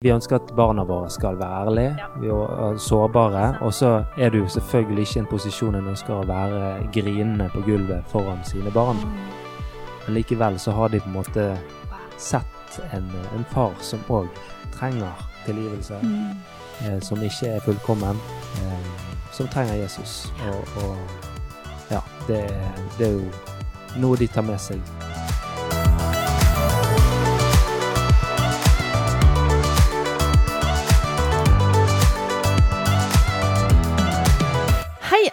Vi ønsker at barna våre skal være ærlige er sårbare. Og så er du selvfølgelig ikke i en posisjon en ønsker å være grinende på gulvet foran sine barn. Men likevel så har de på en måte sett en, en far som òg trenger tilgivelse. Eh, som ikke er fullkommen. Eh, som trenger Jesus. Og, og ja, det, det er jo noe de tar med seg.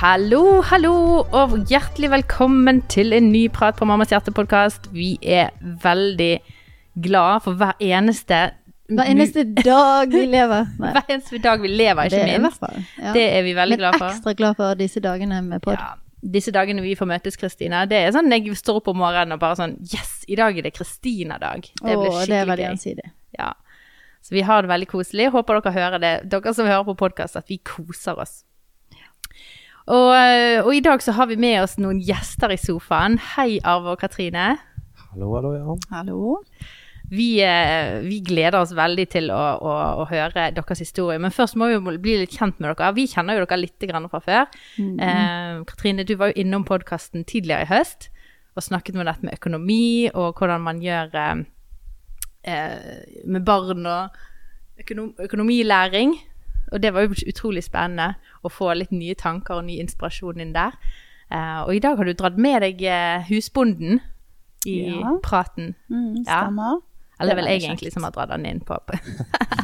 Hallo, hallo, og hjertelig velkommen til en ny Prat på Mammas hjerte-podkast. Vi er veldig glad for hver eneste Hver eneste dag vi lever. Nei, Hver eneste dag vi lever, ikke er minst. fall. Ja. Det er vi veldig glad for. ekstra glad for disse dagene med pod. Ja, disse dagene vi får møtes, Kristina, det er sånn jeg står opp om morgenen og bare sånn Yes, i dag er det Kristina-dag. Det blir skikkelig Åh, det er veldig gøy. gjensidig. Ja. Så vi har det veldig koselig. Håper dere hører det, dere som hører på podkast, at vi koser oss. Og, øh, og i dag så har vi med oss noen gjester i sofaen. Hei, Arve og Katrine. Hallo, hallo, ja. Hallo. Vi, eh, vi gleder oss veldig til å, å, å høre deres historie. Men først må vi bli litt kjent med dere. Vi kjenner jo dere litt grann fra før. Eh, Katrine, du var jo innom podkasten tidligere i høst og snakket om dette med økonomi og hvordan man gjør eh, eh, med barn og økonom økonomilæring. Og det var jo utrolig spennende å få litt nye tanker og ny inspirasjon inn der. Uh, og i dag har du dratt med deg uh, husbonden i Ja. praten. Mm, Ja. stemmer. Eller Det vel jeg egentlig som har dratt den inn på.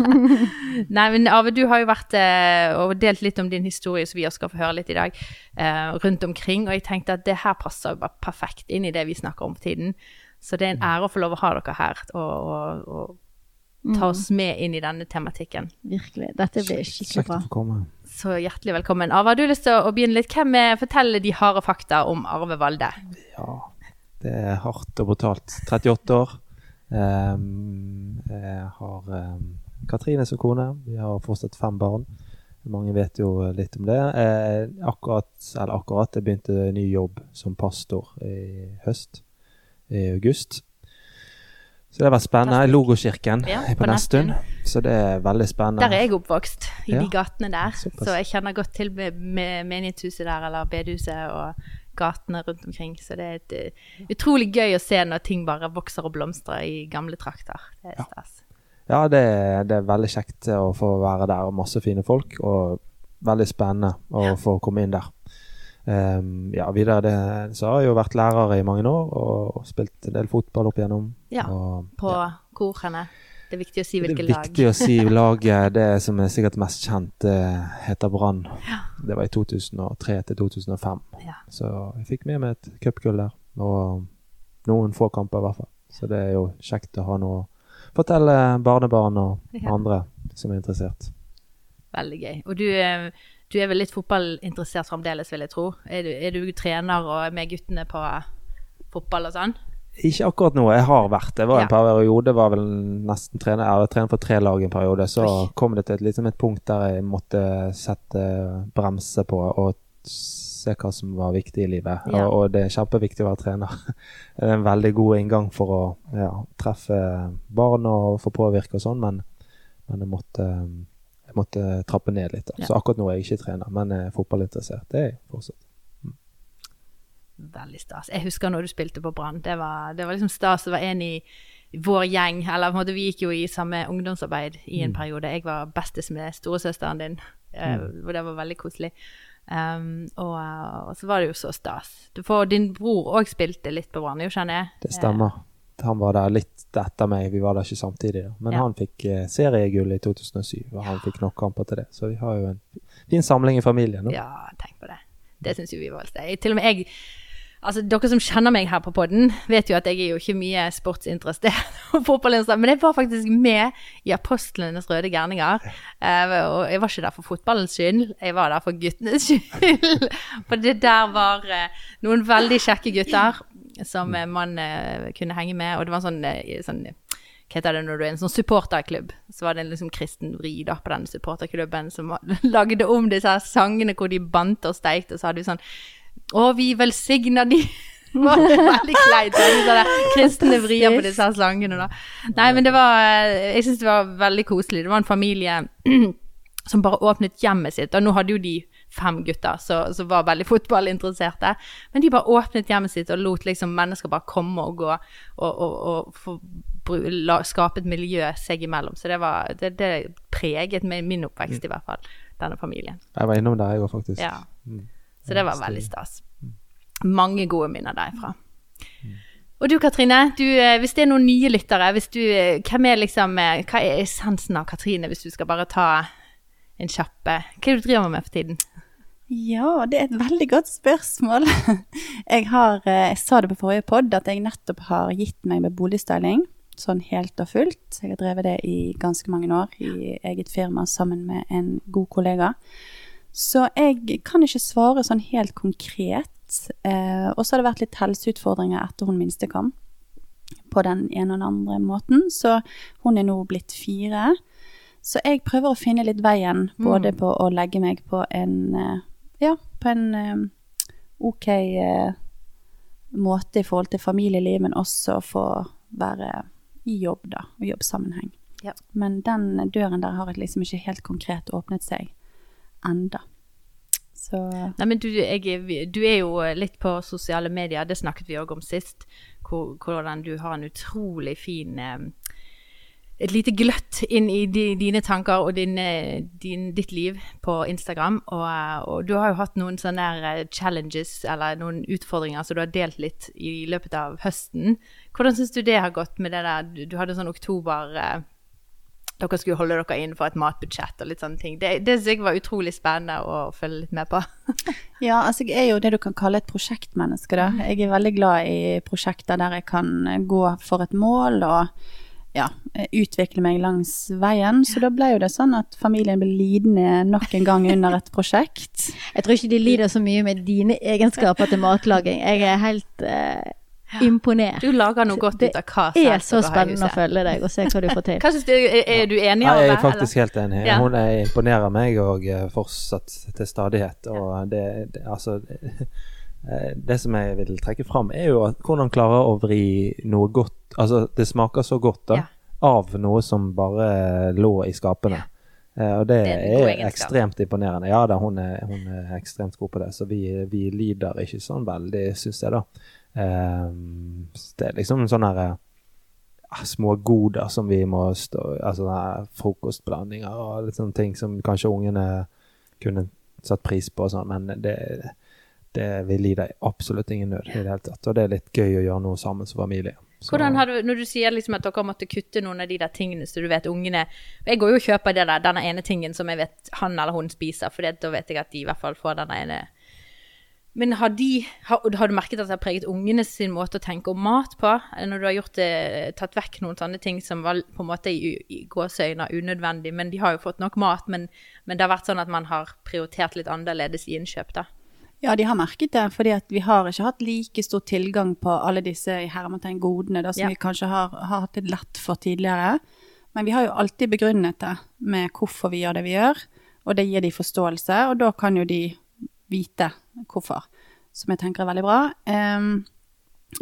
Nei, men Arve, du har jo vært uh, og delt litt om din historie, som vi også skal få høre litt i dag, rundt omkring. Og jeg tenkte at det her passer jo bare perfekt inn i det vi snakker om for tiden. Så det er en ære å få lov å ha dere her og, og, og ta oss med inn i denne tematikken. Virkelig. Dette blir skikkelig bra. Så hjertelig velkommen. Har du lyst til å begynne litt? Hvem er forteller de harde fakta om Arve Valde. Ja, det er hardt og brutalt. 38 år. Um, jeg har um, Katrine som kone. Vi har fortsatt fem barn. Mange vet jo litt om det. Eh, akkurat, eller akkurat, jeg begynte ny jobb som pastor i høst. I august. Så det vært spennende. Logokirken Ja, på, på Nesttun. Nesttun. Så det er veldig spennende. Der er jeg oppvokst, i Ja. de gatene der. Såpass. Så jeg kjenner godt til med, med menighetshuset der, eller bedehuset og gatene rundt omkring. Så det er et, uh, utrolig gøy å se når ting bare vokser og blomstrer i gamle trakter. Det er Ja. stas. Ja, det, er- det er veldig kjekt å få være der, og masse fine folk. Og veldig spennende å få komme inn der. Ehm, ja, det, så har jeg jo vært lærer i mange år og, og spilt en del fotball opp igjennom. Ja, og, På ja. korene. Det er viktig å si Det er er lag. viktig å si laget. Det som er sikkert mest kjent, heter Brann. Det var i 2003 til 2005. Ja. Så jeg fikk med meg et cupgull der. Og noen få kamper, i hvert fall. Så det er jo kjekt å ha noe å fortelle barnebarn og Ja. andre som er interessert. Veldig gøy. Og du, eh, du er vel litt fotballinteressert fremdeles, vil jeg tro. Er du, er du trener og med guttene på fotball og sånn? Ikke akkurat nå. Jeg har vært det. var Ja. en periode, var vel nesten trener. Jeg har trent for tre lag en periode. Så Oi. kom det til et, liksom et punkt der jeg måtte sette bremse på og se hva som var viktig i livet. Ja. Og, og det er kjempeviktig å være trener. Det er en veldig god inngang for å ja, treffe barn og få påvirke og sånn, men, men jeg, måtte, måtte trappe ned litt. Ja. Så akkurat nå er jeg ikke trener, men er fotballinteressert. Det er jeg fortsatt. Veldig stas. Jeg husker når du spilte på Brann. Det var, det var liksom stas å være en i vår gjeng. Eller på en måte, vi gikk jo i samme ungdomsarbeid i en periode. Jeg var bestes med storesøsteren din, mm. og det var veldig koselig. Um, og, og så var det jo så stas. Du får, din bror òg spilte litt på Brann, jo, kjenner jeg. Det stemmer. Han var der litt etter meg, vi var der ikke samtidig. Da. Men Ja. han fikk eh, seriegull i 2007, og han fikk nok kamper til det. Så vi har jo en fin samling i familien nå. Ja, tenk på det. Det syns jo vi var stas. Til og med jeg Altså, Dere som kjenner meg her på podden, vet jo at jeg er jo ikke mye sportsinteressert. Men jeg var faktisk med i Apostlenes røde gærninger. Eh, og jeg var ikke der for fotballens skyld, jeg var der for guttenes skyld. for det der var eh, noen veldig kjekke gutter som eh, man uh, kunne henge med. Og det var sånn, eh, sånn hva heter det når du er en sånn supporterklubb? Så var det en liksom kristen vri da på den supporterklubben som lagde om disse her sangene hvor de bandt og steikte, og så hadde vi sånn Å, vi velsigner de Det var veldig kleint. Sånne kristne vrier på disse her slangene, da. Nei, men det var Jeg syns det var veldig koselig. Det var en familie som bare åpnet hjemmet sitt, og nå hadde jo de fem gutter som var veldig fotballinteresserte. Men de bare åpnet hjemmet sitt og lot liksom mennesker bare komme og gå, og, og, og få skape et miljø seg imellom. Så det, var, det, det preget min oppvekst, i hvert fall. Denne familien. Jeg var innom der, jeg òg, faktisk. Ja. Så det var veldig stas. Mange gode minner derifra. Og du Katrine, du, hvis det er noen nye lyttere, du, hvem er liksom, hva er essensen av Katrine, hvis du skal bare ta en kjappe Hva er det du driver med for tiden? Ja, det er et veldig godt spørsmål. Jeg, har, jeg sa det på forrige pod at jeg nettopp har gitt meg med boligstyling. Sånn helt og fullt. Jeg har drevet det i ganske mange år i eget firma sammen med en god kollega. Så jeg kan ikke svare sånn helt konkret. Eh, og så har det vært litt helseutfordringer etter hun minste kom. På den ene og den andre måten. Så hun er nå blitt fire. Så jeg prøver å finne litt veien, både mm. på å legge meg på en eh, Ja, på en eh, OK uh, måte i forhold til familieliv, men også få være i jobb, da, og jobbsammenheng. Ja. Men den døren der har liksom ikke helt konkret åpnet seg enda. Så Nei, men du, jeg, du, er jo litt på sosiale medier, det snakket vi òg om sist. Hvordan du har en utrolig fin eh, et lite gløtt inn i de, dine tanker og din, din, ditt liv på Instagram. Og, og, du har jo hatt noen sånne eh, challenges eller noen utfordringer som du har delt litt i løpet av høsten. Hvordan syns du det har gått med det der Du hadde sånn oktober eh, Dere skulle holde dere innenfor et matbudsjett og litt sånne ting. Det, det syns jeg var utrolig spennende å følge litt med på. ja, altså jeg er jo det du kan kalle et prosjektmenneske, da. Jeg er veldig glad i prosjekter der jeg kan gå for et mål og ja, utvikle meg langs veien. Så da ble jo det sånn at familien ble lidende nok en gang under et prosjekt. Jeg tror ikke de lider så mye med dine egenskaper til matlaging. Jeg er helt eh, imponert. Du lager noe godt ut av hva Det er så spennende å følge deg og se hva du får til. Hva synes du, er, er du enig det? Jeg er faktisk helt enig. Ja. Hun imponerer meg og eh, fortsatt til stadighet. Og det, det altså Eh, det som jeg vil trekke fram, er jo at hvordan klarer å vri noe godt Altså, det smaker så godt da, ja. av noe som bare lå i skapene. Ja. Uh, og det, det er, er ekstremt imponerende. Ja da, hun er, hun er, ekstremt god på det. Så vi, vi lider ikke sånn veldig, syns jeg, da. Um, det er liksom sånne her, uh, små goder som vi må stå Altså frokostblandinger og litt sånne ting som kanskje ungene kunne satt pris på og sånn, men det det vi lider absolutt ingen nød i det hele tatt. Og det er litt gøy å gjøre noe sammen som familie. Hvordan har du, Når du sier liksom at dere måtte kutte noen av de der tingene så du vet ungene Jeg går jo og kjøper der, denne ene tingen som jeg vet han eller hun spiser, for da vet jeg at de i hvert fall får denne ene men har, de, har, har, du merket at det har preget ungene sin måte å tenke om mat på? Når du har gjort det, tatt vekk noen sånne ting som var på en måte i, i gåseøyne unødvendig, men de har jo fått nok mat. Men, men, det har vært sånn at man har prioritert litt annerledes i innkjøp, da. Ja, de har merket det, fordi vi har ikke hatt like stor tilgang på alle disse hermetegn godene da, som ja. vi kanskje har, har, hatt det lett for tidligere. Men vi har jo alltid begrunnet det med hvorfor vi gjør det vi gjør, og det gir de forståelse, og da kan jo de vite hvorfor, som jeg tenker er veldig bra. Um,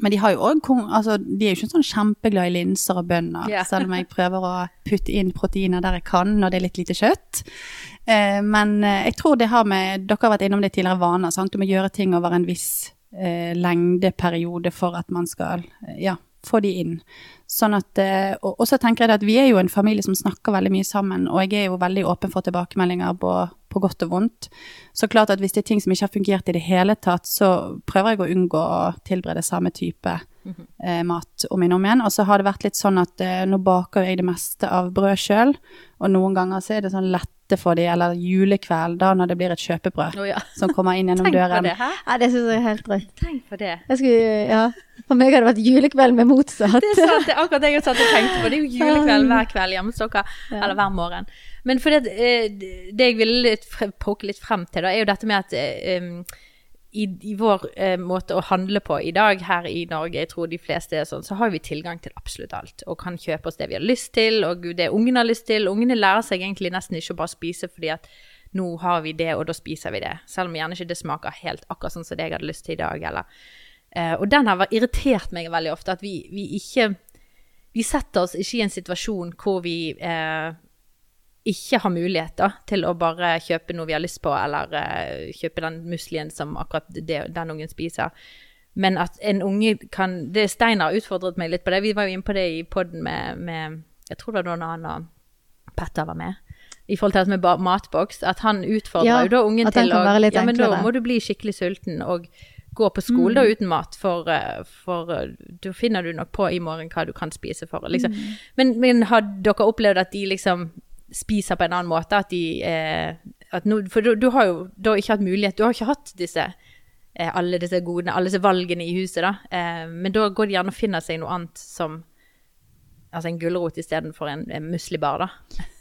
men de har jo også, altså, De er jo ikke sånn kjempeglade i linser og bønner, yeah. selv om jeg prøver å putte inn proteiner der jeg kan når det er litt lite kjøtt. Eh, men eh, jeg tror det har med Dere har vært innom det tidligere, vaner. Sant? Du må gjøre ting over en viss eh, lengdeperiode for at man skal eh, ja, få de inn. Sånn at, eh, og, og, så tenker jeg at vi er jo en familie som snakker veldig mye sammen, og jeg er jo veldig åpen for tilbakemeldinger på, på godt og vondt. Så klart at hvis det er ting som ikke har fungert i det hele tatt, så prøver jeg å unngå å tilberede samme type eh, mat om igjen og om igjen. Og så har det vært litt sånn at eh, nå baker jeg det meste av brød sjøl, og noen ganger så er det sånn lette for de, eller julekveld, da når det blir et kjøpebrød oh, ja. som kommer inn gjennom Tenk på det, hæ? Ja, det syns jeg er helt drøyt. Tenk på det. Jeg skulle, ja. For meg har det vært julekveld med motsatt. Det er sant, det er akkurat det jeg satt og tenkte på. Det er jo julekveld hver kveld hjemme hos dere, Ja. eller hver morgen. Men for det, eh, det jeg ville poke litt frem til, da, er jo dette med at um, i, i vår eh, måte å handle på i dag her i Norge, jeg tror de fleste er sånn, så har vi tilgang til absolutt alt. Og kan kjøpe oss det vi har lyst til, og det ungene har lyst til. Ungene lærer seg egentlig nesten ikke å bare spise fordi at nå har vi det, og da spiser vi det. Selv om gjerne ikke det smaker helt akkurat sånn som det jeg hadde lyst til i dag, eller Eh, og den har irritert meg veldig ofte, at vi, vi ikke Vi setter oss ikke i en situasjon hvor vi eh, ikke har mulighet da, til å bare kjøpe noe vi har lyst på, eller uh, kjøpe den muslien som akkurat det, den ungen spiser. Men at en unge kan det Steinar utfordret meg litt på det. Vi var jo inne på det i poden med, med Jeg tror det var da han og Petter var med. I forhold til det med matboks. At han utfordrer Ja, jo da ungen til å Ja, men da må du bli skikkelig sulten og gå på skole da uten mat, for, eh, for eh, da finner du nok på i morgen hva du kan spise for. Liksom. Men, men har dere opplevd at de liksom spiser på en annen måte? At de eh, at no, For du, du har jo da ikke hatt mulighet Du har ikke hatt disse eh, alle disse godene, alle disse valgene i huset, da. Eh, men da går det gjerne og finner seg noe annet som Altså en gulrot istedenfor en, en muslibar, da.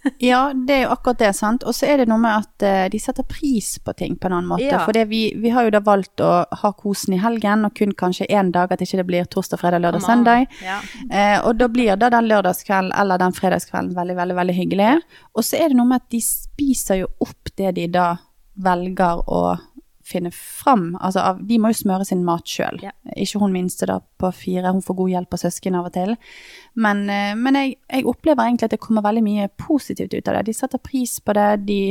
Ja, det er jo akkurat det, sant. Og så er det noe med at uh, de setter pris på ting på en annen måte. Ja. For vi, vi har jo da valgt å ha kosen i helgen, og kun kanskje én dag, at ikke det blir torsdag, fredag, lørdag, søndag. Ja. Uh, og da blir da den lørdagskvelden eller den fredagskvelden veldig, veldig veldig hyggelig. Og så er det noe med at de spiser jo opp det de da velger å finne fram. Altså, av, de må jo smøre sin mat sjøl. Ja. Ikke hun minste da på fire, hun får god hjelp av søsken av og til. Men, eh, men jeg, jeg opplever egentlig at det kommer veldig mye positivt ut av det. De setter pris på det, de,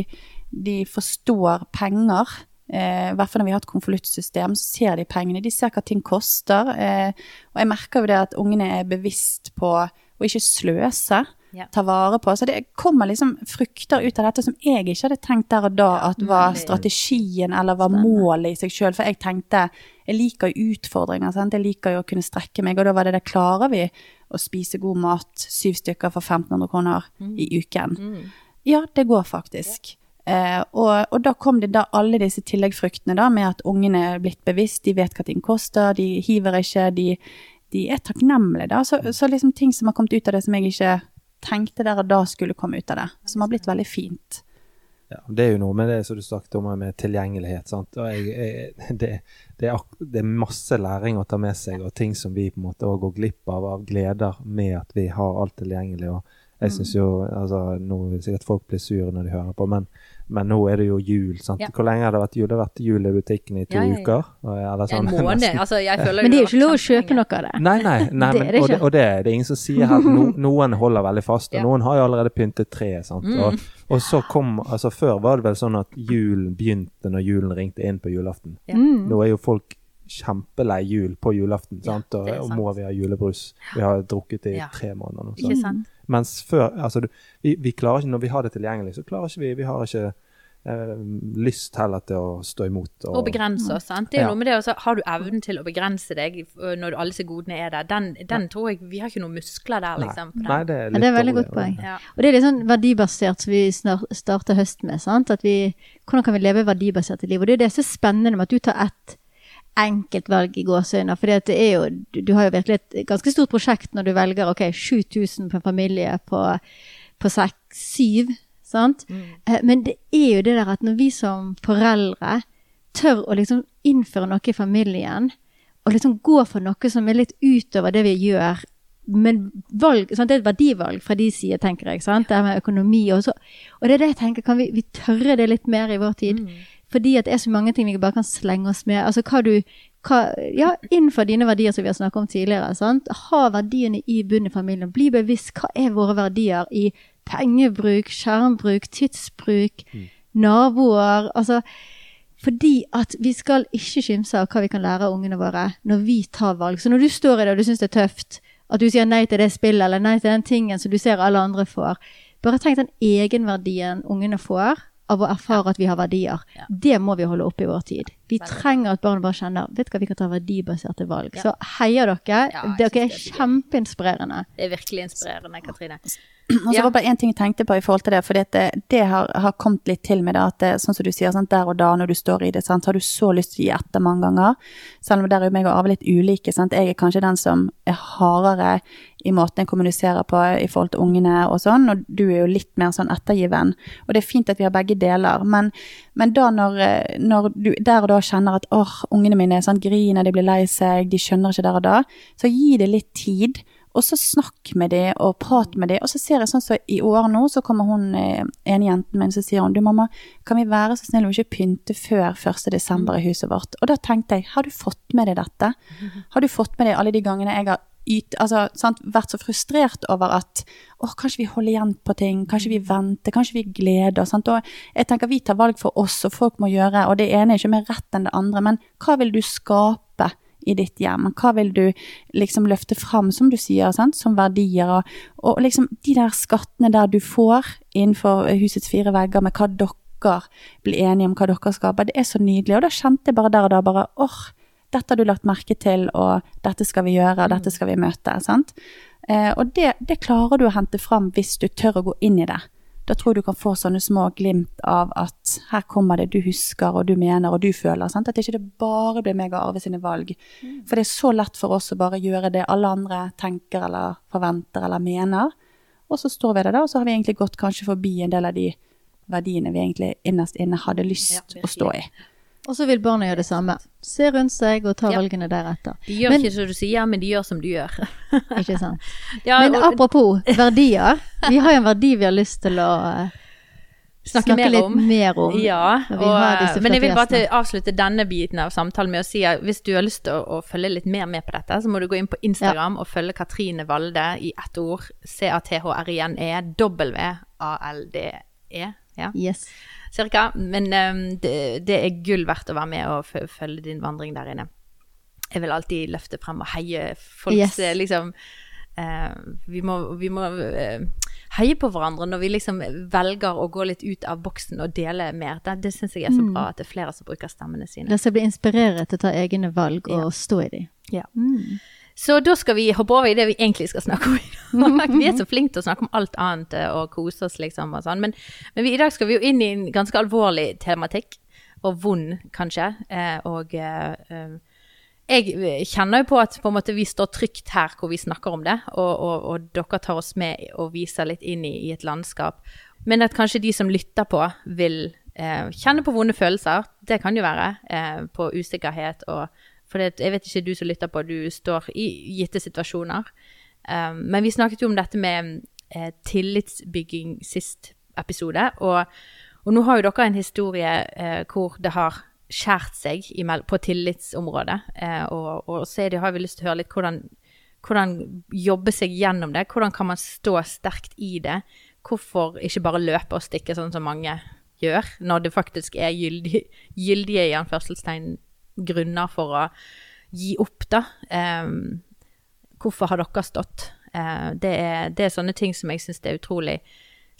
de forstår penger. Eh, I hvert fall når vi har et konvoluttsystem, så ser de pengene. De ser hva ting koster. Eh, og jeg merker jo det at ungene er bevisst på å ikke sløse. Ja. Ta vare på. Så det kommer liksom frukter ut av dette som jeg ikke hadde tenkt der og da at var strategien eller var målet i seg sjøl. For jeg tenkte jeg liker jo utfordringer. Sant? Jeg liker jo å kunne strekke meg. Og da var det det klarer vi å spise god mat, syv stykker for 1500 kroner i uken. Ja, det går faktisk. Eh, og, og da kom det da alle disse tilleggsfruktene da, med at ungene er blitt bevisst, de vet hva ting koster, de hiver ikke, de, de er takknemlige da. Så, så liksom ting som har kommet ut av det som jeg ikke tenkte dere da skulle komme ut av det, som har blitt veldig fint. Ja, det er jo noe med det som du snakket om med tilgjengelighet. Sant? Jeg, jeg, det, det, er, det er masse læring å ta med seg, og ting som vi på en måte går glipp av av gleder med at vi har alt tilgjengelig. og jeg synes jo, altså Nå vil sikkert folk bli sure når de hører på, men, men nå er det jo jul. sant? Ja. Hvor lenge har det vært jul? Det har vært jul i butikken i to Ja, ja, ja. uker. Eller En sånn, måned. nesten. Altså, jeg føler Men det er jo ikke lov å kjøpe noe av det. Nei, nei, nei Det men, og, det, og det er ingen som sier her. No, noen holder veldig fast, og Ja. noen har jo allerede pyntet tre. sant? Mm. Og, og så kom, altså Før var det vel sånn at julen begynte når julen ringte inn på julaften. Ja. Mm. Nå er jo folk kjempelei jul på julaften, Ja, sant? Og, det er og må vi ha julebrus? Vi har drukket i Ja. tre måneder nå. Ikke sant? Mens før altså, du, vi, vi klarer ikke, Når vi har det tilgjengelig, så klarer ikke vi Vi har ikke eh, lyst heller til å stå imot. Og begrense oss. sant? Det er jo Ja. noe med det, også, Har du evnen til å begrense deg øh, når alle disse godene er der? Den, den tror jeg Vi har ikke noen muskler der, liksom. Nei. Nei, det er Ja, det er veldig godt poeng. Ja. Og det er litt sånn verdibasert som vi starter høsten med. sant? At vi, hvordan kan vi leve verdibaserte liv? Og det er det som er spennende med at du tar ett enkelt valg i gåseøyne. For det er jo, du, har jo virkelig et ganske stort prosjekt når du velger ok, 7000 på en familie på, på seks, syv. sant? Eh, Men det er jo det der at når vi som foreldre tør å liksom innføre noe i familien, og liksom gå for noe som er litt utover det vi gjør men valg, sant? det er et verdivalg fra de sider, tenker jeg. sant? Det med økonomi og så. Og det er det jeg tenker, kan vi, vi tørre det litt mer i vår tid? Fordi at det er så mange ting vi bare kan slenge oss med. Altså hva du hva, Ja, innenfor dine verdier som vi har snakket om tidligere. sant? Ha verdiene i bunnen i familien. Bli bevisst hva er våre verdier i pengebruk, skjermbruk, tidsbruk, naboer. altså fordi at vi skal ikke skimse av hva vi kan lære av ungene våre når vi tar valg. Så når du står i det og du syns det er tøft, at du sier nei til det spillet eller nei til den tingen som du ser alle andre får, bare tenk den egenverdien ungene får av å erfare at vi har verdier. Det må vi holde oppe i vår tid. Vi trenger at barna bare kjenner vet hva, vi kan ta verdibaserte valg. Ja. Så heier dere. Ja, dere er det er kjempeinspirerende. Det er virkelig inspirerende, Katrine. Og så Ja. var det bare én ting jeg tenkte på i forhold til det, for det, det har, har kommet litt til med det, at det, sånn som du sier, sant, der og da når du står i det, sant, har du så lyst til å gi etter mange ganger. Selv om der er jo meg og Arve litt ulike. Sant? Jeg er kanskje den som er hardere i måten jeg kommuniserer på i forhold til ungene og sånn, og du er jo litt mer sånn ettergiven. Og det er fint at vi har begge deler, men, men da når, eh, når du der og da kjenner at åh, ungene mine sånn, griner, de blir lei seg, de skjønner ikke der og da, så gi det litt tid. Og så snakk med dem, og prat med dem. Og så ser jeg sånn som i år nå, så kommer hun eh, ene jenten min, så sier hun du mamma, kan vi være så snill å ikke pynte før 1. desember i huset vårt? Og da tenkte jeg, har du fått med deg dette? Har du fått med deg alle de gangene jeg har yt, altså, sant, vært så frustrert over at å, kanskje vi holder igjen på ting, kanskje vi venter, kanskje vi gleder oss. Jeg tenker vi tar valg for oss, og folk må gjøre, og det ene er ikke mer rett enn det andre, men hva vil du skape? i ditt hjem? Hva vil du liksom løfte fram, som du sier, sant? som verdier? Og, og liksom de der skattene der du får innenfor husets fire vegger, med hva dere blir enige om, hva dere skaper, det er så nydelig. Og da kjente jeg bare der og da bare åh, dette har du lagt merke til, og dette skal vi gjøre, og dette skal vi møte. sant? Eh, og det, det klarer du å hente fram hvis du tør å gå inn i det. Da tror jeg du kan få sånne små glimt av at her kommer det du husker og du mener og du føler. Sant? At ikke det bare blir meg og Arve sine valg. For det er så lett for oss å bare gjøre det alle andre tenker eller forventer eller mener. Og så står vi der da, og så har vi egentlig gått kanskje forbi en del av de verdiene vi egentlig innerst inne hadde lyst Ja, å stå i. Og så vil barna gjøre det samme. Se rundt seg og ta Ja. valgene deretter. De gjør Men- ikke som du sier, men de gjør som du gjør. Ikke sant? Ja, Men og- apropos verdier. Vi har jo en verdi vi har lyst til å eh, Snakke mer litt om. mer om. Ja, og, men jeg vil bare til, avslutte denne biten av samtalen med å si at hvis du har lyst til å, å følge litt mer med på dette, så må du gå inn på Instagram og følge Katrine Valde i ett ord. C-A-T-H-R-I-N-E, W-A-L-D-E. Ja, Yes. Cirka. Men ehm, det, det er gull verdt å være med og følge din vandring der inne. Jeg vil alltid løfte frem og heie folks Yes. eh, liksom eh, Vi må, vi må eh, heie på hverandre når vi liksom velger å gå litt ut av boksen og dele mer. Det, det syns jeg er så bra at det er flere som bruker stemmene sine. La seg bli inspirert til å ta egne valg og Ja. stå i dem. Ja. Så da skal vi hoppe over i det vi egentlig skal snakke om. Vi er så flinke til å snakke om alt annet eh, og kose oss, liksom, og sånn. Men, men vi, i dag skal vi jo inn i en ganske alvorlig tematikk, og vond, kanskje. Eh, og eh, eh, jeg kjenner jo på at på en måte, vi står trygt her hvor vi snakker om det, og, og, og dere tar oss med og viser litt inn i, i et landskap. Men at kanskje de som lytter på, vil eh, kjenne på vonde følelser. Det kan jo være. Eh, på usikkerhet og For det, jeg vet ikke du som lytter på, du står i gitte situasjoner. Um, men vi snakket jo om dette med eh, tillitsbygging sist episode. Og, og nå har jo dere en historie eh, hvor det har skjært seg på tillitsområdet. Eh, og, og så det, har vi lyst til å høre litt hvordan, hvordan jobbe seg gjennom det. Hvordan kan man stå sterkt i det? Hvorfor ikke bare løpe og stikke sånn som mange gjør, når det faktisk er gyldig, gyldige i anførselstegn grunner for å gi opp, da. Um, hvorfor har dere stått? Uh, det, er, det er sånne ting som jeg syns er utrolig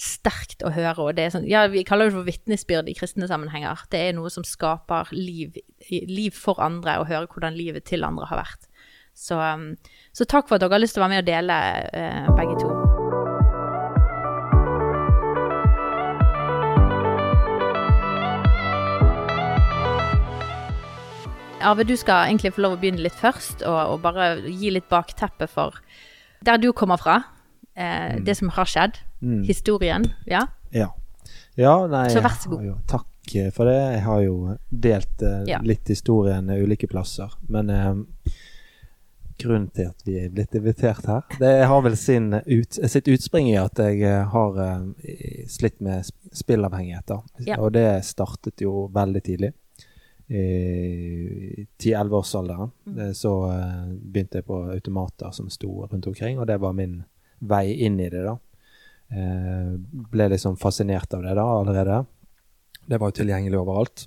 sterkt å høre. Og det er sånn, ja, vi kaller det for vitnesbyrd i kristne sammenhenger. Det er noe som skaper liv, liv for andre, å høre hvordan livet til andre har vært. Så, um, så takk for at dere har lyst til å være med og dele, uh, begge to. Arve, du skal egentlig få lov å begynne litt først, og, og bare gi litt bakteppe for der du kommer fra. Eh, Det som har skjedd. Mm. Historien. Ja. Ja. ja nei, Så vær så god. Jo, takk eh, for det. Jeg har jo delt eh, Ja. litt historien eh, ulike plasser. Men eh, grunnen til at vi er blitt invitert her, det har vel sin ut, sitt utspring i at jeg eh, har eh, slitt med spillavhengigheter, spillavhengighet. Ja. Og det startet jo veldig tidlig. I 10-11-årsalderen Mm. så eh, begynte jeg på automater som sto rundt omkring, og det var min vei inn i det. da. Eh, ble liksom fascinert av det da allerede. Det var jo tilgjengelig overalt.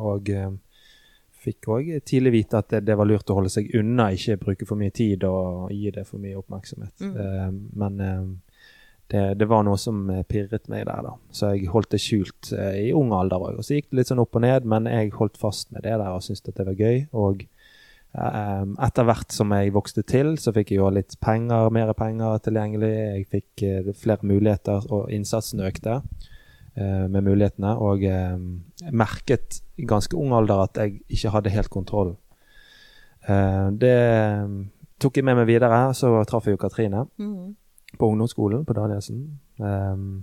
Og eh, fikk òg tidlig vite at det, det var lurt å holde seg unna, ikke bruke for mye tid og gi det for mye oppmerksomhet. Mm. Men det, det, var noe som eh, pirret meg der, da. Så jeg holdt det skjult eh, i ung alder òg. Så gikk det litt sånn opp og ned, men jeg holdt fast med det der og syntes at det var gøy. Og eh, etter hvert som jeg vokste til, så fikk jeg jo litt penger, mer penger tilgjengelig. Jeg fikk eh, flere muligheter, og innsatsen økte eh, med mulighetene. Og eh, merket i ganske ung alder at jeg ikke hadde helt kontroll. det tok jeg med meg videre. Så traff jeg jo Katrine. Mm på ungdomsskolen på Danielsen. Um,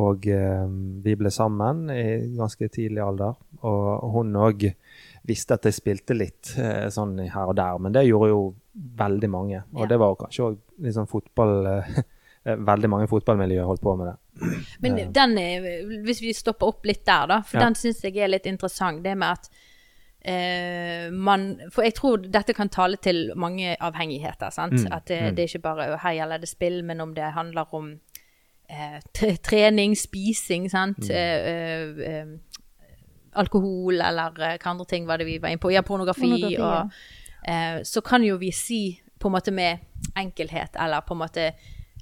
og um, vi ble sammen i ganske tidlig alder. Og hun òg visste at jeg spilte litt uh, sånn her og der, men det gjorde jo veldig mange. Og ja. det var kanskje òg liksom fotball uh, Veldig mange fotballmiljøer holdt på med det. Men den, hvis vi stopper opp litt der, da, for ja. den syns jeg er litt interessant. Det med at eh, man For jeg tror dette kan tale til mange avhengigheter. sant? Mm, At det, mm. det, er ikke bare her gjelder det spill, men om det handler om eh, trening, spising, sant. Mm. Eh, eh, alkohol eller eh, hva andre ting var det vi var inne på. Ja, pornografi. pornografi og, ja. så kan jo vi si på en måte med enkelhet, eller på en måte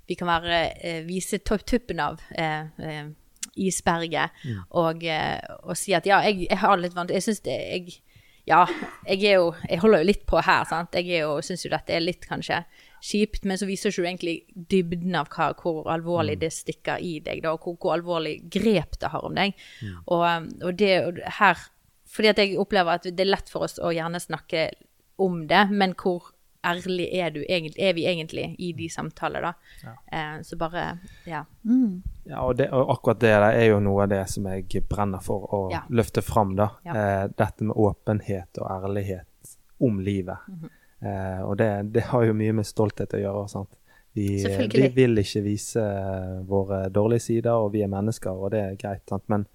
vi kan være, vise tuppen av isberget mm. og, og, si at ja, jeg, jeg har litt vant Jeg syns det jeg ja, jeg er jo Jeg holder jo litt på her, sant. Jeg er jo, syns jo dette er litt kanskje kjipt, men så viser ikke du egentlig dybden av hva, hvor alvorlig mm. det stikker i deg, da, og hvor, hvor alvorlig grep det har om deg. Mm. Og, um, og, det og her Fordi at jeg opplever at det er lett for oss å gjerne snakke om det, men hvor ærlig er, du, er vi egentlig i de samtaler, da? Ja. Eh, så bare Ja. Mm. ja og, det, og, akkurat det der er jo noe av det som jeg brenner for å ja. løfte fram, da. Ja. Eh, dette med åpenhet og ærlighet om livet. Mm -hmm. eh, og det, det, har jo mye med stolthet å gjøre. sant? Vi, vi, vil ikke vise våre dårlige sider, og vi er mennesker, og det er greit. sant? Men,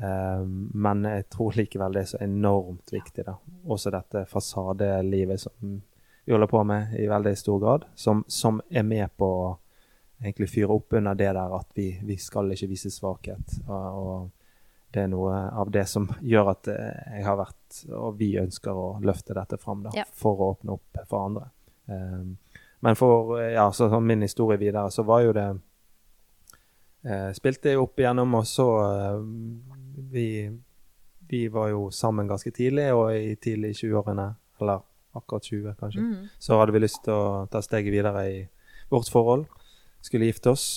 eh, men jeg tror likevel det er så enormt viktig, da. Også dette fasadelivet som vi holder på med i veldig stor grad, som, som er med på å egentlig fyre opp under det der at vi, vi skal ikke vise svakhet. Og, og det er noe av det som gjør at eh, jeg har vært, og vi ønsker å løfte dette fram da, ja. for å åpne opp for andre. Um, men for ja, så, så min historie videre, så var jo det uh, Spilte jeg opp igjennom, og så uh, vi, vi var jo sammen ganske tidlig, og i tidlig 20-årene, eller akkurat 20, kanskje. Mm. Så hadde vi lyst til å ta steget videre i vårt forhold. Skulle gifte oss.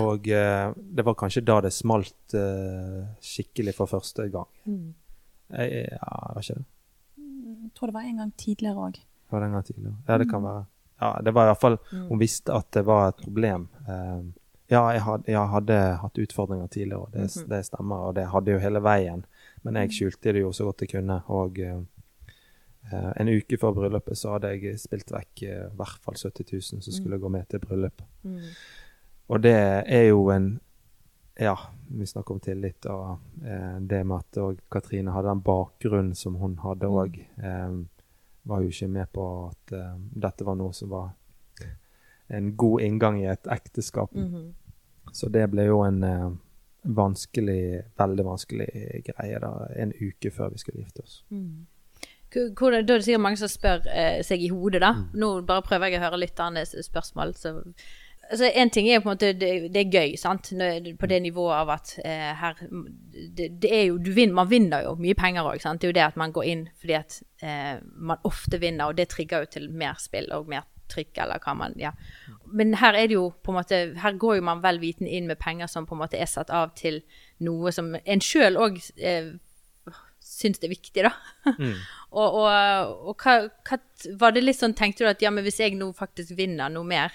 Og eh, det var kanskje da det smalt eh, skikkelig for første gang. Mm. Jeg, ja, var ikke det? Jeg tror det var en gang tidligere òg. Var det en gang tidligere? Ja, det kan mm. være. Ja, det var i hvert fall mm. Hun visste at det var et problem. Eh, ja, jeg hadde, jeg hadde, hatt utfordringer tidligere, og det, -hmm. det, stemmer. Og det hadde jo hele veien. Men jeg mm. skjulte det jo så godt jeg kunne. Og eh, en uke før bryllupet så hadde jeg spilt vekk uh, i hvert fall 70 000 som mm. skulle mm. gå med til bryllup. Mm. Og det er jo en Ja, vi snakker om tillit og uh, det med at og Katrine hadde den bakgrunnen som hun hadde òg, mm. var jo ikke med på at dette var noe som var en god inngang i et ekteskap. -hmm. Så det ble jo en vanskelig, veldig vanskelig greie da, en uke før vi skulle gifte oss. Mm. Hvordan, da er det sikkert mange som spør eh, seg i hodet, da. Mm. Nå bare prøver jeg å høre lytternes spørsmål. Så. Altså, en ting er på en måte det, det er gøy, sant, på det nivået av at eh, her det, det, er jo vinner, Man vinner jo mye penger òg, sant. Det er jo det at man går inn fordi at eh, man ofte vinner, og det trigger jo til mer spill og mer trykk, eller hva man Ja. Men her er det jo på en måte Her går jo man vel viten inn med penger som på en måte er satt av til noe som en sjøl òg eh, syns det er viktig, da. Mm. og, og, og hva, hva, var det litt sånn, tenkte du at ja, men hvis jeg nå faktisk vinner noe mer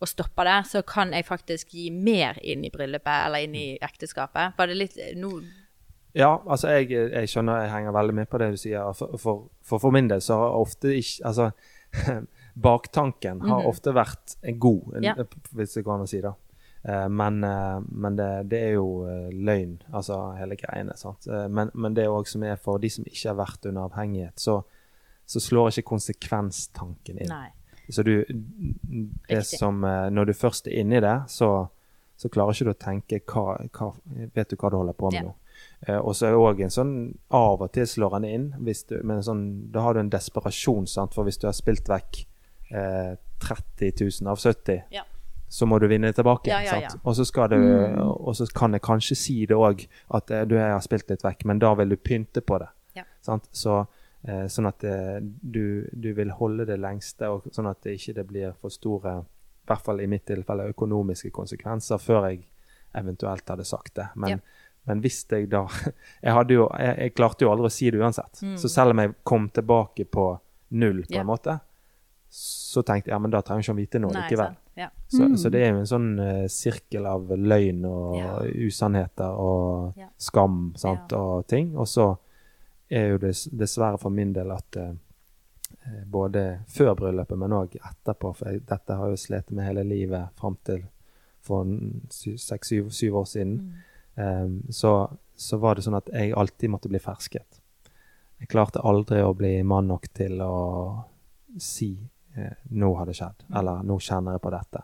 og stopper det, så kan jeg faktisk gi mer inn i bryllupet eller inn i ekteskapet? Var det litt no ja, altså jeg, jeg, skjønner jeg henger veldig med på det du sier. For, for, for, for min del så har ofte ikke Altså, baktanken har mm -hmm. ofte vært god, ja. hvis det går an å si det. Eh, men, eh, men det, det, er jo eh, løgn, altså hele greiene. sant? Men, men det òg som er for de som ikke har vært under avhengighet, så, så slår ikke konsekvenstanken inn. Nei. Så du det som, Når du først er inni det, så, så klarer ikke du å tenke hva, hva, Vet du hva du holder på med ja. nå? Eh, og så er det òg en sånn Av og til slår han inn, du, men sånn, da har du en desperasjon. Sant? For hvis du har spilt vekk eh, 30 000 av 70, ja så må du vinne det tilbake. Ja, ja, ja. Og så du, og så kan jeg kanskje si det òg, at eh, du har spilt litt vekk, men da vil du pynte på det. Så, eh, sånn at eh, du, du vil holde det lengste, og sånn at det ikke blir for store, i hvert fall i mitt tilfelle, økonomiske konsekvenser før jeg eventuelt hadde sagt det. Men, men hvis jeg da jeg, jo, jeg, jeg klarte jo aldri å si det uansett. Mm. Så selv om jeg kom tilbake på null, på en måte, så tenkte jeg ja, men da trenger jeg ikke å vite noe Nei, likevel. sant. Ja. Så, så det er jo en sånn uh, sirkel av løgn og Ja. usannheter og Ja. skam sant, Ja. og ting. Og så er jo det dessverre for min del at eh, både før bryllupet, men òg etterpå, for jeg, dette har jeg jo slitt med hele livet fram til for seks-syv år siden, Mm. um, så, så var det sånn at jeg alltid måtte bli fersket. Jeg klarte aldri å bli mann nok til å si 'nå har det skjedd', eller 'nå kjenner jeg på dette'.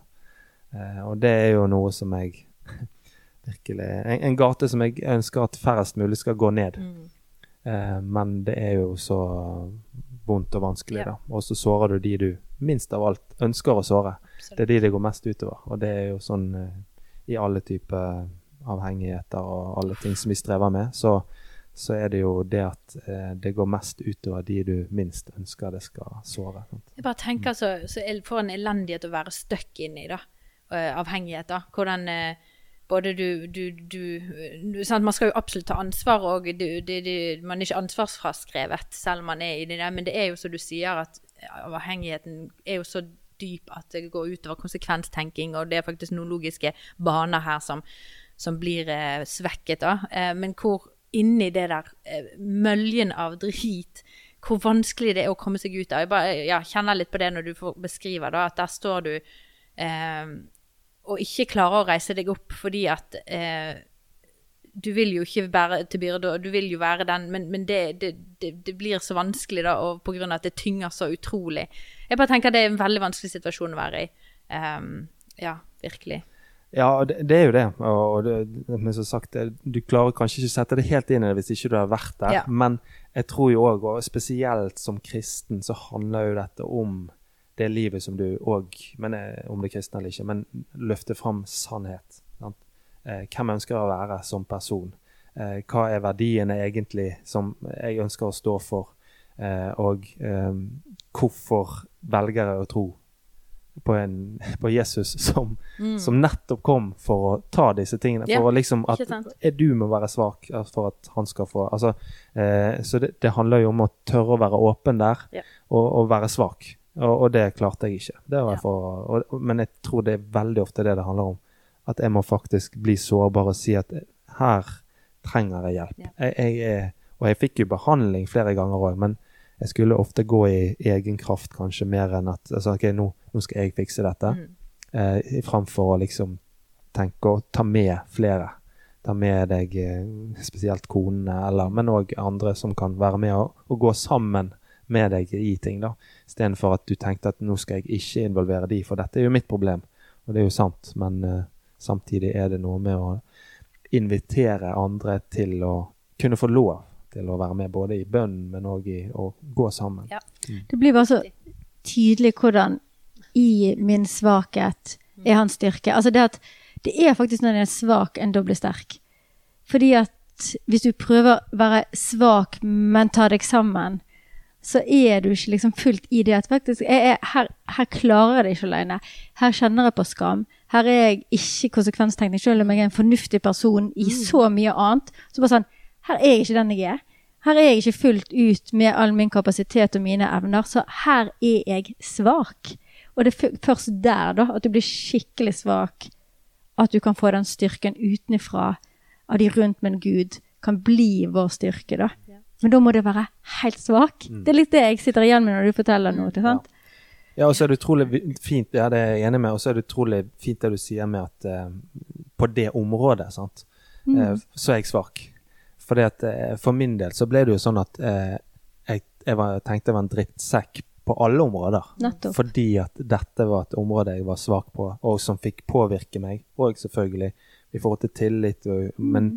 Eh, og det er jo noe som jeg virkelig en, en gate som jeg ønsker at færrest mulig skal gå ned. Mm. Eh, men det er jo så vondt og vanskelig, Ja. da. Og så sårer du de du minst av alt ønsker å såre. Det er de det går mest utover. Og det er jo sånn eh, i alle typer avhengigheter og alle ting som vi strever med. Så, så er det jo det at eh, det går mest utover de du minst ønsker det skal såre. Jeg bare tenker så, så for en elendighet å være stuck inni, da. Eh, avhengighet, da. Hvordan eh, både du, du, du, du? Man skal jo absolutt ta ansvar, og man er ikke ansvarsfraskrevet selv om man er i det der, men det er jo som du sier, at avhengigheten er jo så dyp at det går utover konsekvenstenking, og det er faktisk noen logiske baner her som, som blir eh, svekket, da. Eh, men hvor inni det der eh, møljen av drit hvor vanskelig det er å komme seg ut av. Jeg bare ja, kjenner litt på det når du beskriver da, at der står du eh, og ikke klarer å reise deg opp fordi at eh, du vil jo ikke bære til byrde, og du vil jo være den, men, men det, det, det, det blir så vanskelig da, og på grunn av at det tynger så utrolig. Jeg bare tenker det er en veldig vanskelig situasjon å være i. Ehm, ja, virkelig. Ja, det, det er jo det. Og, det, men som sagt, du klarer kanskje ikke å sette det helt inn i det hvis ikke du har vært der. Ja. Men jeg tror jo òg, og spesielt som kristen, så handler jo dette om det livet som du òg, men eh, om det er kristne eller ikke, men løfter fram sannhet. Sant? Eh, hvem ønsker jeg å være som person? Eh, hva er verdiene egentlig som jeg ønsker å stå for? Eh, og hvorfor velger jeg å tro på, en, på Jesus som, som nettopp kom for å ta disse tingene. Yeah. For liksom at du må være svak eh, for at han skal få altså, eh, Så det, det handler jo om å tørre å være åpen der, yeah. og, og være svak. Og, og det klarte jeg ikke. Det var jeg for, og, men jeg tror det er veldig ofte det det handler om. At jeg må faktisk bli sårbar og si at her trenger jeg hjelp. Jeg, jeg og jeg fikk jo behandling flere ganger òg, men jeg skulle ofte gå i egen kraft kanskje mer enn at altså, ok, nå, nå skal jeg fikse dette. Mm. Eh, framfor å liksom tenke å ta med flere. Ta med deg eh, spesielt konene, eller, men òg andre som kan være med og, og gå sammen med deg i ting. da, Istedenfor at du tenkte at nå skal jeg ikke involvere de, for dette er jo mitt problem. Og det er jo sant, men uh, samtidig er det noe med å invitere andre til å kunne få lov til å være med, både i bønn, men òg i å gå sammen. Ja. Det blir bare så tydelig hvordan i min svakhet er hans styrke. Altså det at det er faktisk når en er svak, en da blir sterk. Fordi at hvis du prøver å være svak, men ta deg sammen, så er du ikke liksom fullt i det at faktisk jeg er, her, her klarer jeg det ikke alene. Her kjenner jeg på skam. Her er jeg ikke konsekvenstenkning, selv om jeg er en fornuftig person i så mye annet. Så bare sånn, her er jeg ikke den jeg er. Her er jeg ikke fullt ut med all min kapasitet og mine evner, så her er jeg svak. Og det er først der, da, at du blir skikkelig svak, at du kan få den styrken utenfra av de rundt, men Gud kan bli vår styrke, da. Men da må det være helt svak. Det er litt det jeg sitter igjen med når du forteller noe. Ikke sant? Ja, og så er det utrolig fint, ja, det er jeg enig med, og så er det utrolig fint det du sier med at eh, på det området, sant, eh, så er jeg svak. Fordi at eh, for min del så ble det jo sånn at eh, jeg, jeg var, tenkte jeg var en drittsekk på alle områder. Nettopp. Fordi at dette var et område jeg var svak på, og som fikk påvirke meg, og selvfølgelig i forhold til tillit, og, men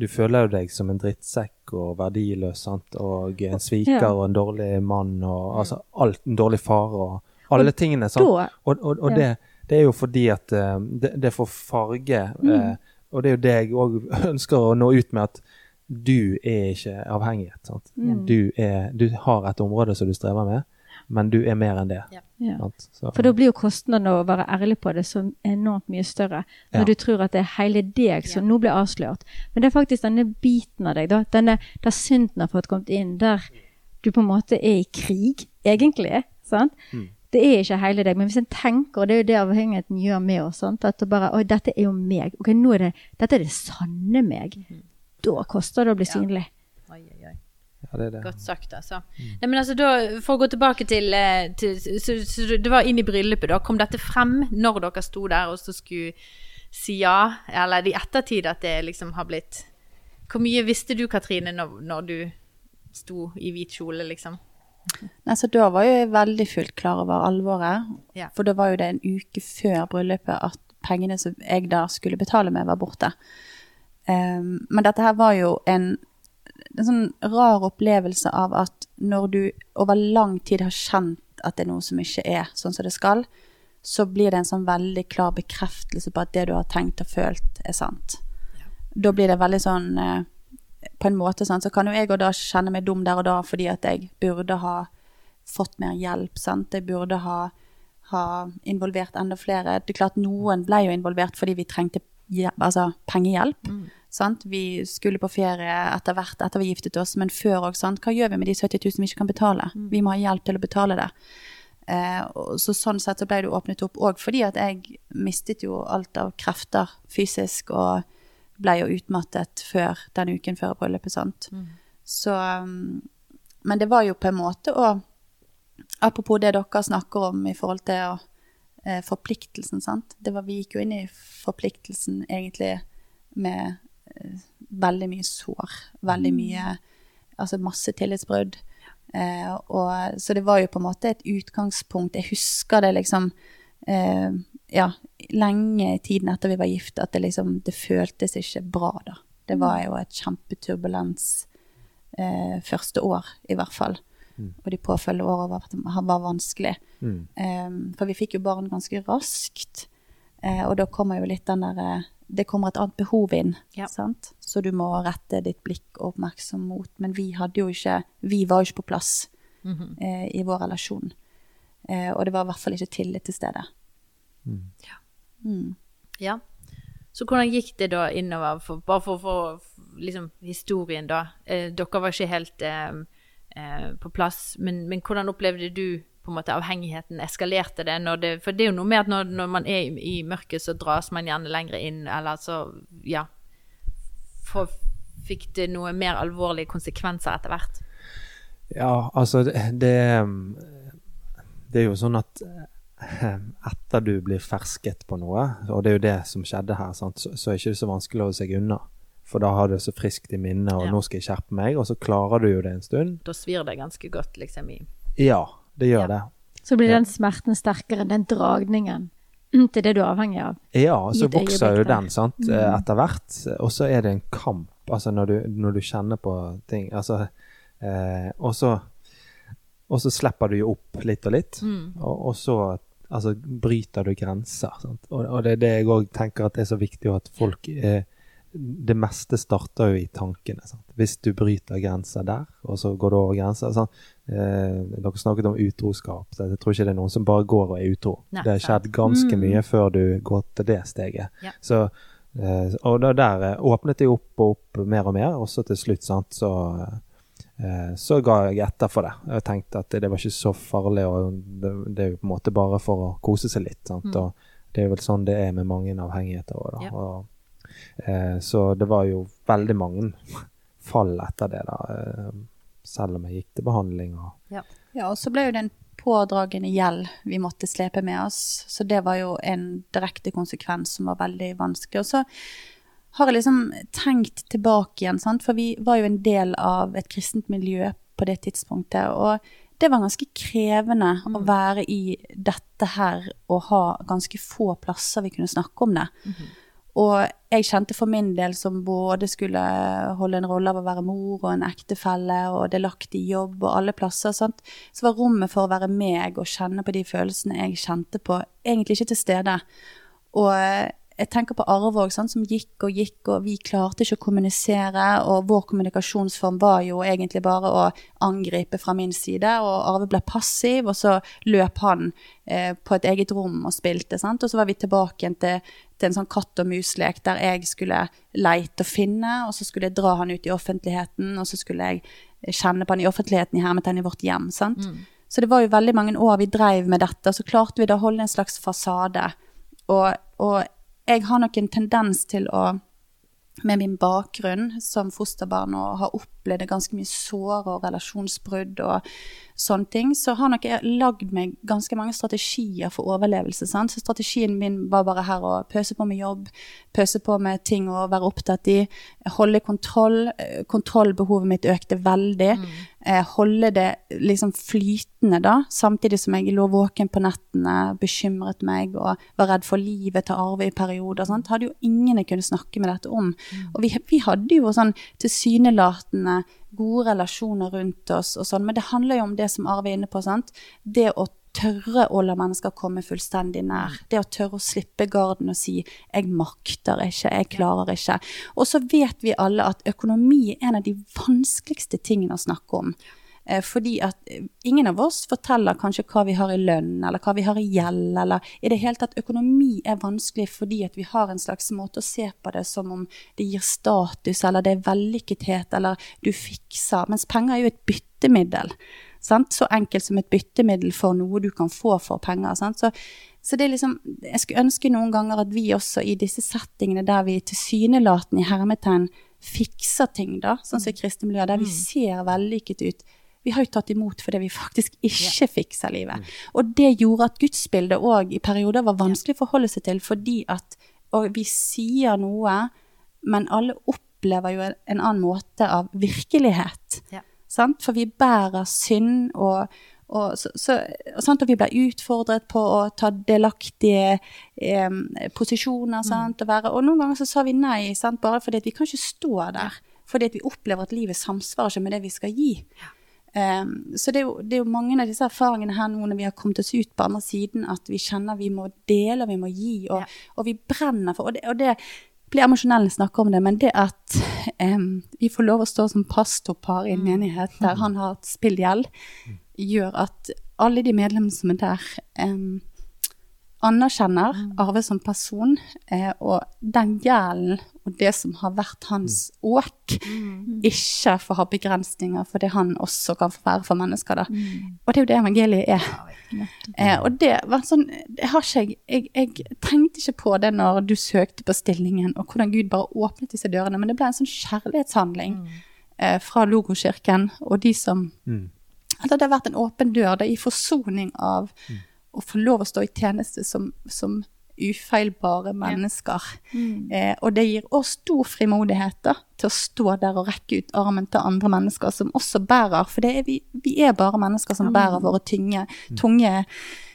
du føler jo deg som en drittsekk og verdiløs, sant, og en sviker Ja. og en dårlig mann, og altså alt, en dårlig far og alle tingene, sant. Da Og, og, og Ja. det, Det er jo fordi at eh, det, det får farge, eh, og det er jo det jeg òg ønsker å nå ut med, at du er ikke avhengighet. Sant? Mm. Du, er, du har et område som du strever med, men du er mer enn det. Ja. Ja. Så- For da blir jo kostnaden å være ærlig på det så enormt mye større. Når Ja. du tror at det er hele deg som Ja. nå blir avslørt. Men det er faktisk denne biten av deg, da, denne, der synden har fått kommet inn, der du på en måte er i krig, egentlig. sant? Mm. Det er ikke hele deg, men hvis en tenker, og det er jo det avhengigheten gjør med oss, sant? at bare, oi, dette er jo meg, ok, nå er det, dette er det sanne meg, da koster det å bli. Ja. synlig. Oi, oi, oi. Ja, det er det. Godt sagt, altså. Nei, men altså da, For å gå tilbake til, eh, til så, så Det var inn i bryllupet, da. Kom dette frem når dere sto der og så skulle si ja? Eller i ettertid at det liksom har blitt Hvor mye visste du, Katrine, når, når du sto i hvit kjole, liksom? Nei, så da var jo jeg veldig fullt klar over alvoret. Ja. For da var jo det en uke før bryllupet at pengene som jeg da skulle betale med, var borte. Ehm, men dette her var jo en, en sånn rar opplevelse av at når du over lang tid har kjent at det er noe som ikke er sånn som det skal, så blir det en sånn veldig klar bekreftelse på at det du har tenkt og følt, er sant. Da blir det veldig sånn eh, På en måte sånn, så kan jo jeg og da kjenne meg dum der og da fordi at jeg burde ha fått mer hjelp, sant. Jeg burde ha, ha involvert enda flere. Det er klart noen ble jo involvert fordi vi trengte altså, pengehjelp. Sant? Vi skulle på ferie etter hvert etter vi giftet oss, men før òg. Hva gjør vi med de 70 000 vi ikke kan betale? Vi må ha hjelp til å betale det. Eh, så sånn sett så ble det åpnet opp òg fordi at jeg mistet jo alt av krefter fysisk og ble jo utmattet før den uken før bryllupet, sant. Så um, Men det var jo på en måte å Apropos det dere snakker om i forhold til å, eh, forpliktelsen, sant. Det var, vi gikk jo inn i forpliktelsen egentlig med eh, veldig mye sår. Veldig mye Altså masse tillitsbrudd. Eh, og, så det var jo på en måte et utgangspunkt. Jeg husker det liksom eh, Ja, lenge i tiden etter vi var gift, at det liksom Det føltes ikke bra, da. Det var jo et kjempeturbulens eh, første år, i hvert fall. Og de påfølgende åra var, var vanskelig. Mm. Um, for vi fikk jo barn ganske raskt. Uh, og da kommer jo litt den der eh, Det kommer et annet behov inn, Ja. sant? Så du må rette ditt blikk og oppmerksom mot. Men vi hadde jo ikke Vi var jo ikke på plass mm -hmm. uh, i vår relasjon. Uh, og det var i hvert fall ikke tillit til stede. Mm. Ja. Så hvordan gikk det da innover, for, bare for å få liksom, historien, da? Eh, dere var ikke helt eh, eh, på plass, men, men hvordan opplevde du på en måte avhengigheten? Eskalerte det? Det for det er jo noe med at når, når man er i, i mørket, så dras man gjerne lenger inn, eller så Ja. For, fikk det noe mer alvorlige konsekvenser etter hvert? Ja, altså det, det Det er jo sånn at etter du blir fersket på noe, og det er jo det som skjedde her, sant? Så, så er det ikke så vanskelig å holde seg unna. For da har du det så friskt i minnet, og Ja. nå skal jeg skjerpe meg, og så klarer du jo det en stund. Da svir det ganske godt, liksom, i Ja, det gjør Ja. det. Så blir den smerten sterkere, den dragningen til det du er avhengig av. Ja, og så vokser jo den sant, eh, etter hvert. Og så er det en kamp, altså når du, når du kjenner på ting. Altså, eh, og, så, og så slipper du jo opp litt og litt. Mm. Og, og så altså, bryter du grenser. Sant? Og, og det er det jeg òg tenker at det er så viktig at folk eh, Det meste starter jo i tankene. Sant? Hvis du bryter grenser der, og så går du over grenser sant? Eh, Dere snakket om utroskap. Så jeg tror ikke det er noen som bare går og er utro. Nei, det har skjedd ganske Mm. mye før du går til det steget. Ja. Så, eh, og da, der eh, åpnet det opp og opp mer og mer, og så til slutt sant, så eh, så ga jeg etter for det. Jeg tenkte at det var ikke så farlig, og det, det er jo på en måte bare for å kose seg litt. Sant? Mm. Og det er vel sånn det er med mange avhengigheter Også, da. Ja. Og, så det var jo veldig mange fall etter det, da. Eh, selv om jeg gikk til behandling og Ja, og så ble jo det en pådragende gjeld vi måtte slepe med oss. Så det var jo en direkte konsekvens som var veldig vanskelig. Og så har jeg liksom tenkt tilbake igjen, sant? for vi var jo en del av et kristent miljø på det tidspunktet. Og det var ganske krevende å være i dette her og ha ganske få plasser vi kunne snakke om det. Og jeg kjente for min del som både skulle holde en rolle av å være mor og en ektefelle og delaktig i jobb og alle plasser, sant? så var rommet for å være meg og kjenne på de følelsene jeg kjente på, egentlig ikke til stede. Og jeg tenker på Arvåg, som gikk og gikk, og vi klarte ikke å kommunisere. Og vår kommunikasjonsform var jo egentlig bare å angripe fra min side. Og Arve ble passiv, og så løp han eh, på et eget rom og spilte. Sant? Og så var vi tilbake igjen til, til, en sånn katt og mus-lek der jeg skulle leite og finne, og så skulle jeg dra han ut i offentligheten, og så skulle jeg kjenne på han i offentligheten i hermetegn i vårt hjem. sant? Mm. Så det var jo veldig mange år vi dreiv med dette, og så klarte vi da å holde en slags fasade. Og, og jeg har nok en tendens til å med min bakgrunn som fosterbarn og har opplevd ganske mye sår og relasjonsbrudd og sånne ting, så har nok jeg lagd meg ganske mange strategier for overlevelse. Sant? Så strategien min var bare her å pøse på med jobb, pøse på med ting å være opptatt i, holde kontroll. Kontrollbehovet mitt økte veldig. Mm. Eh, holde det liksom flytende, da, samtidig som jeg lå våken på nettene, bekymret meg og var redd for livet til Arve i perioder. Sant? Hadde jo ingen jeg kunne snakke med dette om. Mm. Og vi, vi hadde jo sånn tilsynelatende gode relasjoner rundt oss og sånn, men det handler jo om det som Arve er inne på. sant? Det å tørre å la mennesker komme fullstendig nær. Det å tørre å slippe garden og si 'jeg makter ikke, jeg klarer ikke'. Og så vet vi alle at økonomi er en av de vanskeligste tingene å snakke om. Eh, fordi at eh, ingen av oss forteller kanskje hva vi har i lønn, eller hva vi har i gjeld, eller i det hele tatt økonomi er vanskelig fordi at vi har en slags måte å se på det som om det gir status, eller det er vellykkethet, eller du fikser. Mens penger er jo et byttemiddel. Sant? Så enkelt som et byttemiddel for noe du kan få for penger. Så, så, det er liksom Jeg skulle ønske noen ganger at vi også i disse settingene der vi tilsynelatende i hermetegn fikser ting, da, sånn som i kristne miljøer, der vi mm. ser vellykket ut, vi har jo tatt imot fordi vi faktisk ikke fikser livet. Mm. Og det gjorde at gudsbildet òg i perioder var vanskelig å forholde seg til, fordi at Og vi sier noe, men alle opplever jo en annen måte av virkelighet. Ja. Sant? For vi bærer synd, og, og, så, så, og vi blir utfordret på å ta delaktige eh, posisjoner. Mm. Og, være, og, noen ganger så sa vi nei, sant? bare fordi vi kan ikke stå der. Fordi vi opplever at livet samsvarer ikke med det vi skal gi. Ja. Um, så det er, jo, det er, jo, mange av disse erfaringene her nå når vi har kommet oss ut på andre siden, at vi kjenner vi må dele, vi må gi, og, ja. og vi brenner for og det, og det blir emosjonell når jeg snakker om det, men det at um, vi får lov å stå som pastorpar i en mm. menighet der han har et spillgjeld, gjør at alle de medlemmene som er der, um, anerkjenner mm. Arve som person, eh, og den gjelden og det som har vært hans mm. åk, mm. ikke får ha begrensninger for det han også kan få være for mennesker. Da. Mm. Og det er jo det evangeliet er. Eh, og det var sånn det har ikke jeg, jeg, jeg tenkte ikke på det når du søkte på stillingen, og hvordan Gud bare åpnet disse dørene, men det ble en sånn kjærlighetshandling mm. eh, fra Logokirken og de som mm. Eller det har vært en åpen dør det er i forsoning av å få lov å stå i tjeneste som, som ufeilbare mennesker. Ja. Mm. Eh, og det gir oss stor frimodighet da, til å stå der og rekke ut armen til andre mennesker som også bærer, for er vi, vi, er bare mennesker som bærer våre tynge, mm. tunge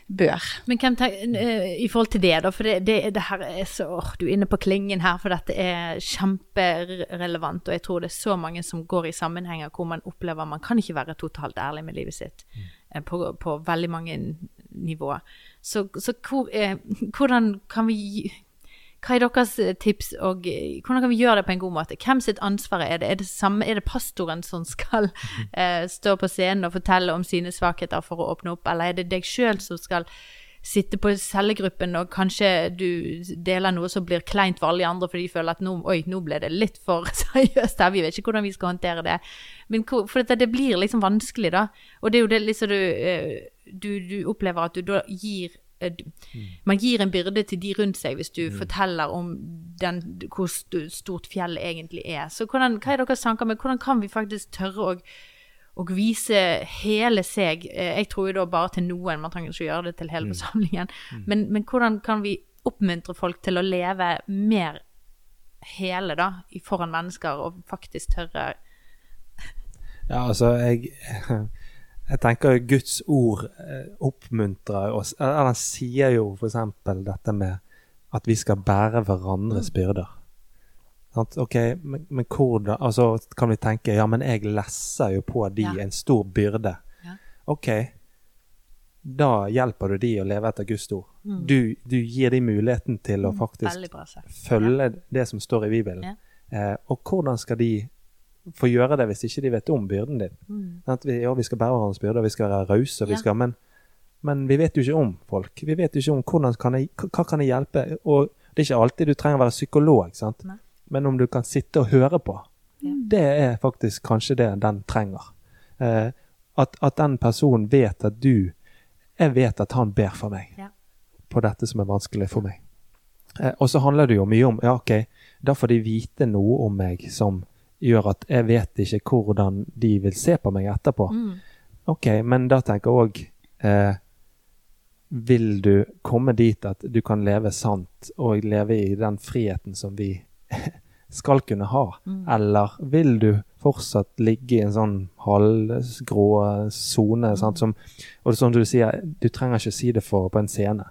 bør. Men hvem tenker, eh, i forhold til det, da, for det, det, det her er så åh, Du er inne på klingen her, for dette er kjemperelevant. Og jeg tror det er så mange som går i sammenhenger hvor man opplever man kan ikke være totalt ærlig med livet sitt. Mm. Eh, på, på veldig mange nivå. Så, så eh, hvordan kan vi hva er deres eh, tips, og eh, hvordan kan vi gjøre det på en god måte? Hvem sitt ansvar er det? Er det, samme, er det pastoren som skal eh, stå på scenen og fortelle om sine svakheter for å åpne opp, eller er det deg sjøl som skal sitte på cellegruppen, og kanskje du deler noe som blir kleint for alle de andre, for de føler at nå, oi, nå ble det litt for seriøst her, vi vet ikke hvordan vi skal håndtere det. Men for det, det blir liksom vanskelig, da. Og det er jo det liksom du, eh, du, du opplever at du da gir eh, mm. man gir en byrde til de rundt seg hvis du mm. forteller om den, hvor stort fjellet egentlig er. Så hvordan, hva er deres tanker med hvordan kan vi faktisk tørre å og vise hele seg. Eh, jeg tror jo da bare til noen, man trenger ikke gjøre det til hele mm. forsamlingen. Mm. Men, men, hvordan kan vi oppmuntre folk til å leve mer hele da, foran mennesker, og faktisk tørre Ja, altså, jeg, jeg tenker Guds ord eh, oppmuntrer oss han sier jo f.eks. dette med at vi skal bære hverandres byrder. Sant? Ok, men, men hvordan Altså kan vi tenke ja, men jeg lesser jo på de Ja. en stor byrde. Ja. Ok, da hjelper du de å leve etter Guds ord. Du, du gir de muligheten til å faktisk bra sagt. følge det som står i Bibelen. Ja. Eh, og hvordan skal de få gjøre det hvis ikke de vet om byrden din? Sant? Vi, ja, vi skal bære hverandres byrder, vi skal være rause, Ja. men, men vi vet jo ikke om folk. Vi vet jo ikke om hvordan kan jeg, hva kan jeg hjelpe. Og det er ikke alltid du trenger å være psykolog, sant? Men om du kan sitte og høre på, Ja. det er faktisk kanskje det den trenger. Eh, at, at den personen vet at du Jeg vet at han ber for meg Ja. på dette som er vanskelig for meg. Eh, og så handler det jo mye om ja, ok, da får de vite noe om meg som gjør at jeg vet ikke hvordan de vil se på meg etterpå. Mm. Ok, men da tenker jeg òg eh, Vil du komme dit at du kan leve sant og leve i den friheten som vi skal kunne ha? Mm. Eller vil du fortsatt ligge i en sånn halvgrå sone? Mm. Og som du sier, du trenger ikke si det for på en scene.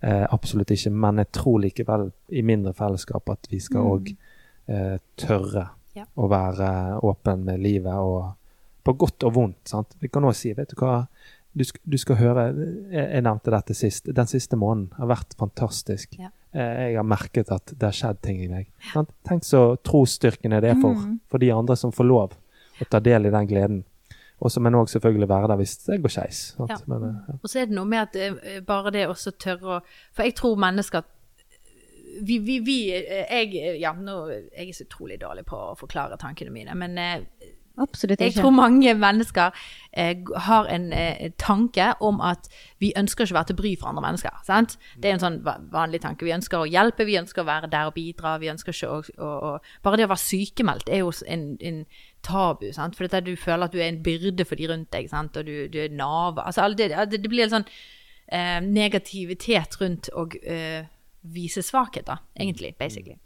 Eh, absolutt ikke. Men jeg tror likevel i mindre fellesskap at vi skal òg eh, tørre Ja. å være åpen med livet, og på godt og vondt. sant? Vi kan òg si, vet du hva du skal, du skal høre jeg, jeg nevnte dette sist. Den siste måneden har vært fantastisk. Ja. Eh, Jeg har merket at det har skjedd ting i meg. Sant? Tenk så trosstyrkende det er for, Mm. for de andre som får lov å ta del i den gleden. Og som men òg selvfølgelig være der hvis det går skeis. Ja. Eh, ja. Og så er det noe med at eh, bare det også tørre å For jeg tror mennesker vi, vi, vi eh, jeg, ja, nå, jeg er så utrolig dårlig på å forklare tankene mine, men eh, Absolutt jeg tror mange mennesker eh, har en eh, tanke om at vi ønsker ikke å være til bry for andre mennesker. Sant? Det er en sånn vanlig tanke. Vi ønsker å hjelpe, vi ønsker å være der og bidra. vi ønsker ikke å, å, å Bare det å være sykemeldt er jo en, en tabu. Sant? For dette, du føler at du er en byrde for de rundt deg, sant? og du, du er nava. Altså, det, det, blir en sånn eh, negativitet rundt eh, vise svakhet, da, egentlig, basically.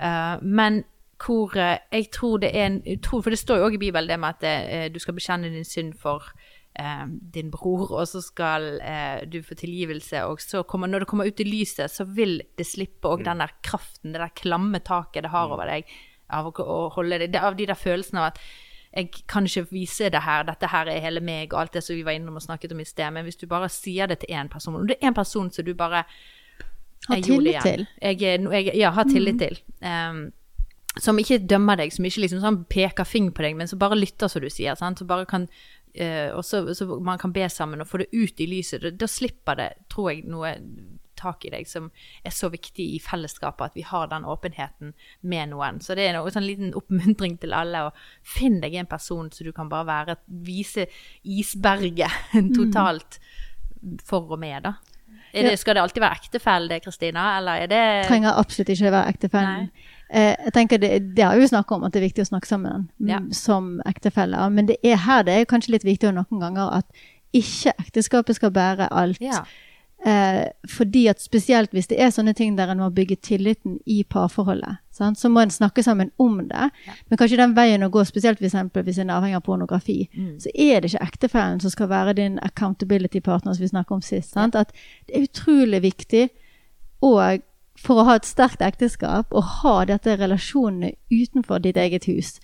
Uh, men hvor uh, jeg tror det er en utro- For det står jo òg i Bibelen det med at uh, du skal bekjenne din synd for din bror, og så skal du få tilgivelse, og så kommer, når det kommer ut i lyset, så vil det slippe òg den der kraften, det der klamme taket det har over deg, av det, det- av de der følelsene av at jeg kan ikke vise det her, dette her er hele meg, og alt det som vi var innom og snakket om i sted, men hvis du bare sier det til én person, om det er en person som du bare Ha tillit til. Jeg, jeg, ja, ha tillit til. Um, som ikke dømmer deg, som ikke liksom sånn peker fing på deg, men som bare lytter, som du sier. Sant? Så bare kan, uh, og så, så man kan be sammen og få det ut i lyset. Da, slipper det, tror jeg, noe tak i deg som er så viktig i fellesskapet, at vi har den åpenheten med noen. Så det er en sånn liten oppmuntring til alle. Og finn deg en person så du kan bare være, vise isberget totalt for og med, da. Det, skal det alltid være ektefelle, det, Kristina? Eller er det trenger absolutt ikke være ektefellen. Eh, jeg tenker det, det har vi jo snakket om, at det er viktig å snakke sammen mm, Ja. som ektefeller. Men det er her det er kanskje litt viktigere noen ganger at ikke ekteskapet skal bære alt. Ja. Eh, fordi at spesielt hvis det er sånne ting der en må bygge tilliten i parforholdet, sant? så må en snakke sammen om det. Men kanskje den veien å gå, spesielt for eksempel hvis en er avhengig av pornografi, så er det ikke ektefellen som skal være din accountability partner, som vi snakket om sist. Sant? At det er utrolig viktig og for å ha et sterkt ekteskap, å ha dette relasjonene utenfor ditt eget hus,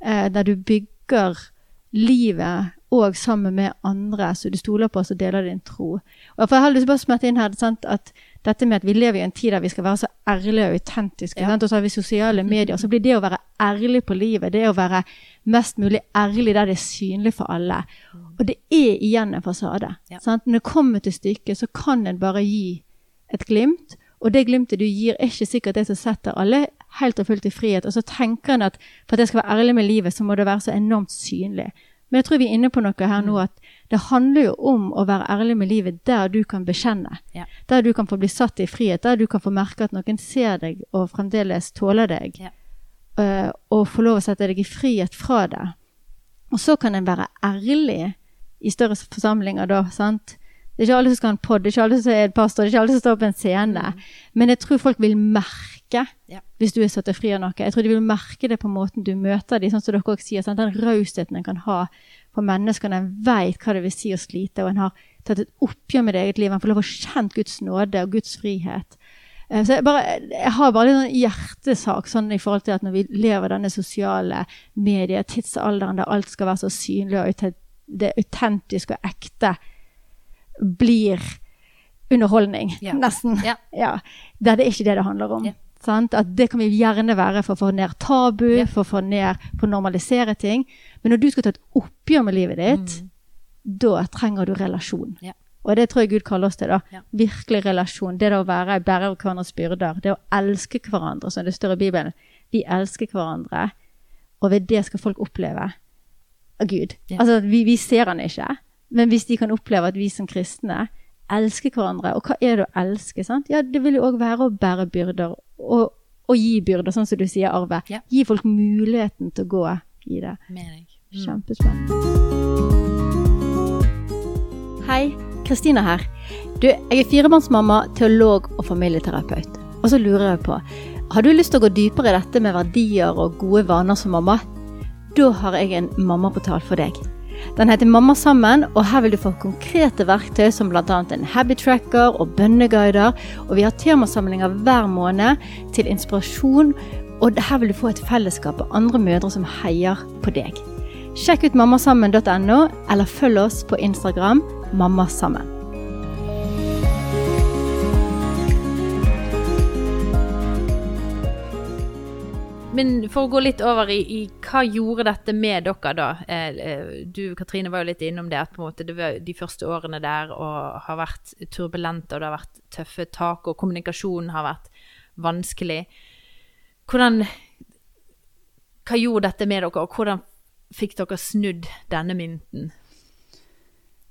eh, der du bygger livet og sammen med andre som du stoler på, som deler din tro. Og for Jeg har lyst til å smette inn her sant, at dette med at vi lever i en tid der vi skal være så ærlige og autentiske, Ja. og så har vi sosiale medier, så blir det å være ærlig på livet, det å være mest mulig ærlig der det er synlig for alle. Og det er igjen en fasade. Ja. Når det kommer til stykket, så kan en bare gi et glimt, og det glimtet du gir, er ikke sikkert det som setter alle helt og fullt i frihet. Og så tenker en at for at jeg skal være ærlig med livet, så må det være så enormt synlig. Men jeg tror vi er inne på noe her nå at det handler jo om å være ærlig med livet der du kan bekjenne. Ja. Der du kan få bli satt i frihet, der du kan få merke at noen ser deg og fremdeles tåler deg. Ja. Uh, og få lov å sette deg i frihet fra det. Og så kan en være ærlig i større forsamlinger da, sant? Det er ikke alle som skal ha en pod, det er ikke alle som er en pastor, det er ikke alle som står på en scene. Men jeg tror folk vil merke Ja. hvis du er satt fri av noe. Jeg tror de vil merke det på måten du møter dem, sånn som dere også sier. Sånn, Den rausheten en kan ha for menneskene. En veit hva det vil si å slite, og en har tatt et oppgjør med det eget liv. En får lov å kjenne Guds nåde og Guds frihet. Eh, Så jeg, bare, jeg har bare litt sånn hjertesak sånn i forhold til at når vi lever denne sosiale medietidsalderen der alt skal være så synlig og det autentiske og ekte blir underholdning, Ja. nesten. Ja. Ja, Der det er ikke det det handler om. Ja. Sant? At det kan vi gjerne være for å få ned tabu, for å få ned, for å normalisere ting. Men når du skal ta et oppgjør med livet ditt, da trenger du relasjon. Ja. Og det tror jeg Gud kaller oss til. da. Virkelig relasjon. Det det å være bærer av hverandres byrder. Det å elske hverandre, som det står i Bibelen. Vi elsker hverandre, og ved det skal folk oppleve Gud. Altså, vi, vi ser han ikke, men hvis de kan oppleve at vi som kristne elsker hverandre Og hva er det å elske? sant? Ja, Det vil jo òg være å bære byrder og, og gi byrder, sånn som du sier, Arve. Ja. Gi folk muligheten til å gå i det. Med deg. Kjempespennende. Hei, Kristina her. Du, jeg er firebarnsmamma, teolog og familieterapeut. Og så lurer jeg på, har du lyst til å gå dypere i dette med verdier og gode vaner som mamma? Da har jeg en mammaportal for deg. Den heter Mamma sammen, og her vil du få konkrete verktøy som bl.a. en habit tracker og bønneguider. Og vi har temasamlinger hver måned til inspirasjon, og her vil du få et fellesskap av andre mødre som heier på deg. Sjekk ut mammasammen.no, eller følg oss på Instagram mammasammen. Men for å gå litt over i, i hva gjorde dette med dere da? Eh, eh, du Katrine var jo litt innom det at på en måte det var de første årene der og har vært turbulente, og det har vært tøffe tak, og kommunikasjonen har vært vanskelig. Hvordan Hva gjorde dette med dere, og hvordan fikk dere snudd denne mynten?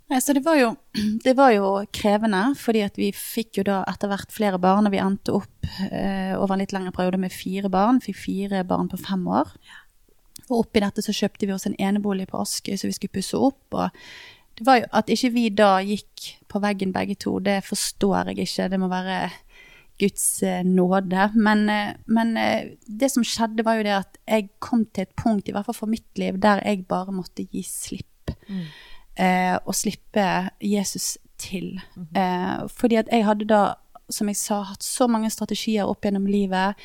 Så det var, jo, det var jo krevende, fordi vi fikk jo da etter hvert flere barn, og vi endte opp eh, over en litt lengre periode med fire barn. Fikk fire barn på fem år. Og oppi dette så kjøpte vi oss en enebolig på Askøy som vi skulle pusse opp. Og det var jo at ikke vi da gikk på veggen begge to, det forstår jeg ikke. Det må være Guds eh, nåde. Men, eh, men eh, det som skjedde, var jo det at jeg kom til et punkt, i hvert fall for mitt liv, der jeg bare måtte gi slipp eh, å slippe Jesus til. eh, fordi at jeg hadde da, som jeg sa, hatt så mange strategier opp gjennom livet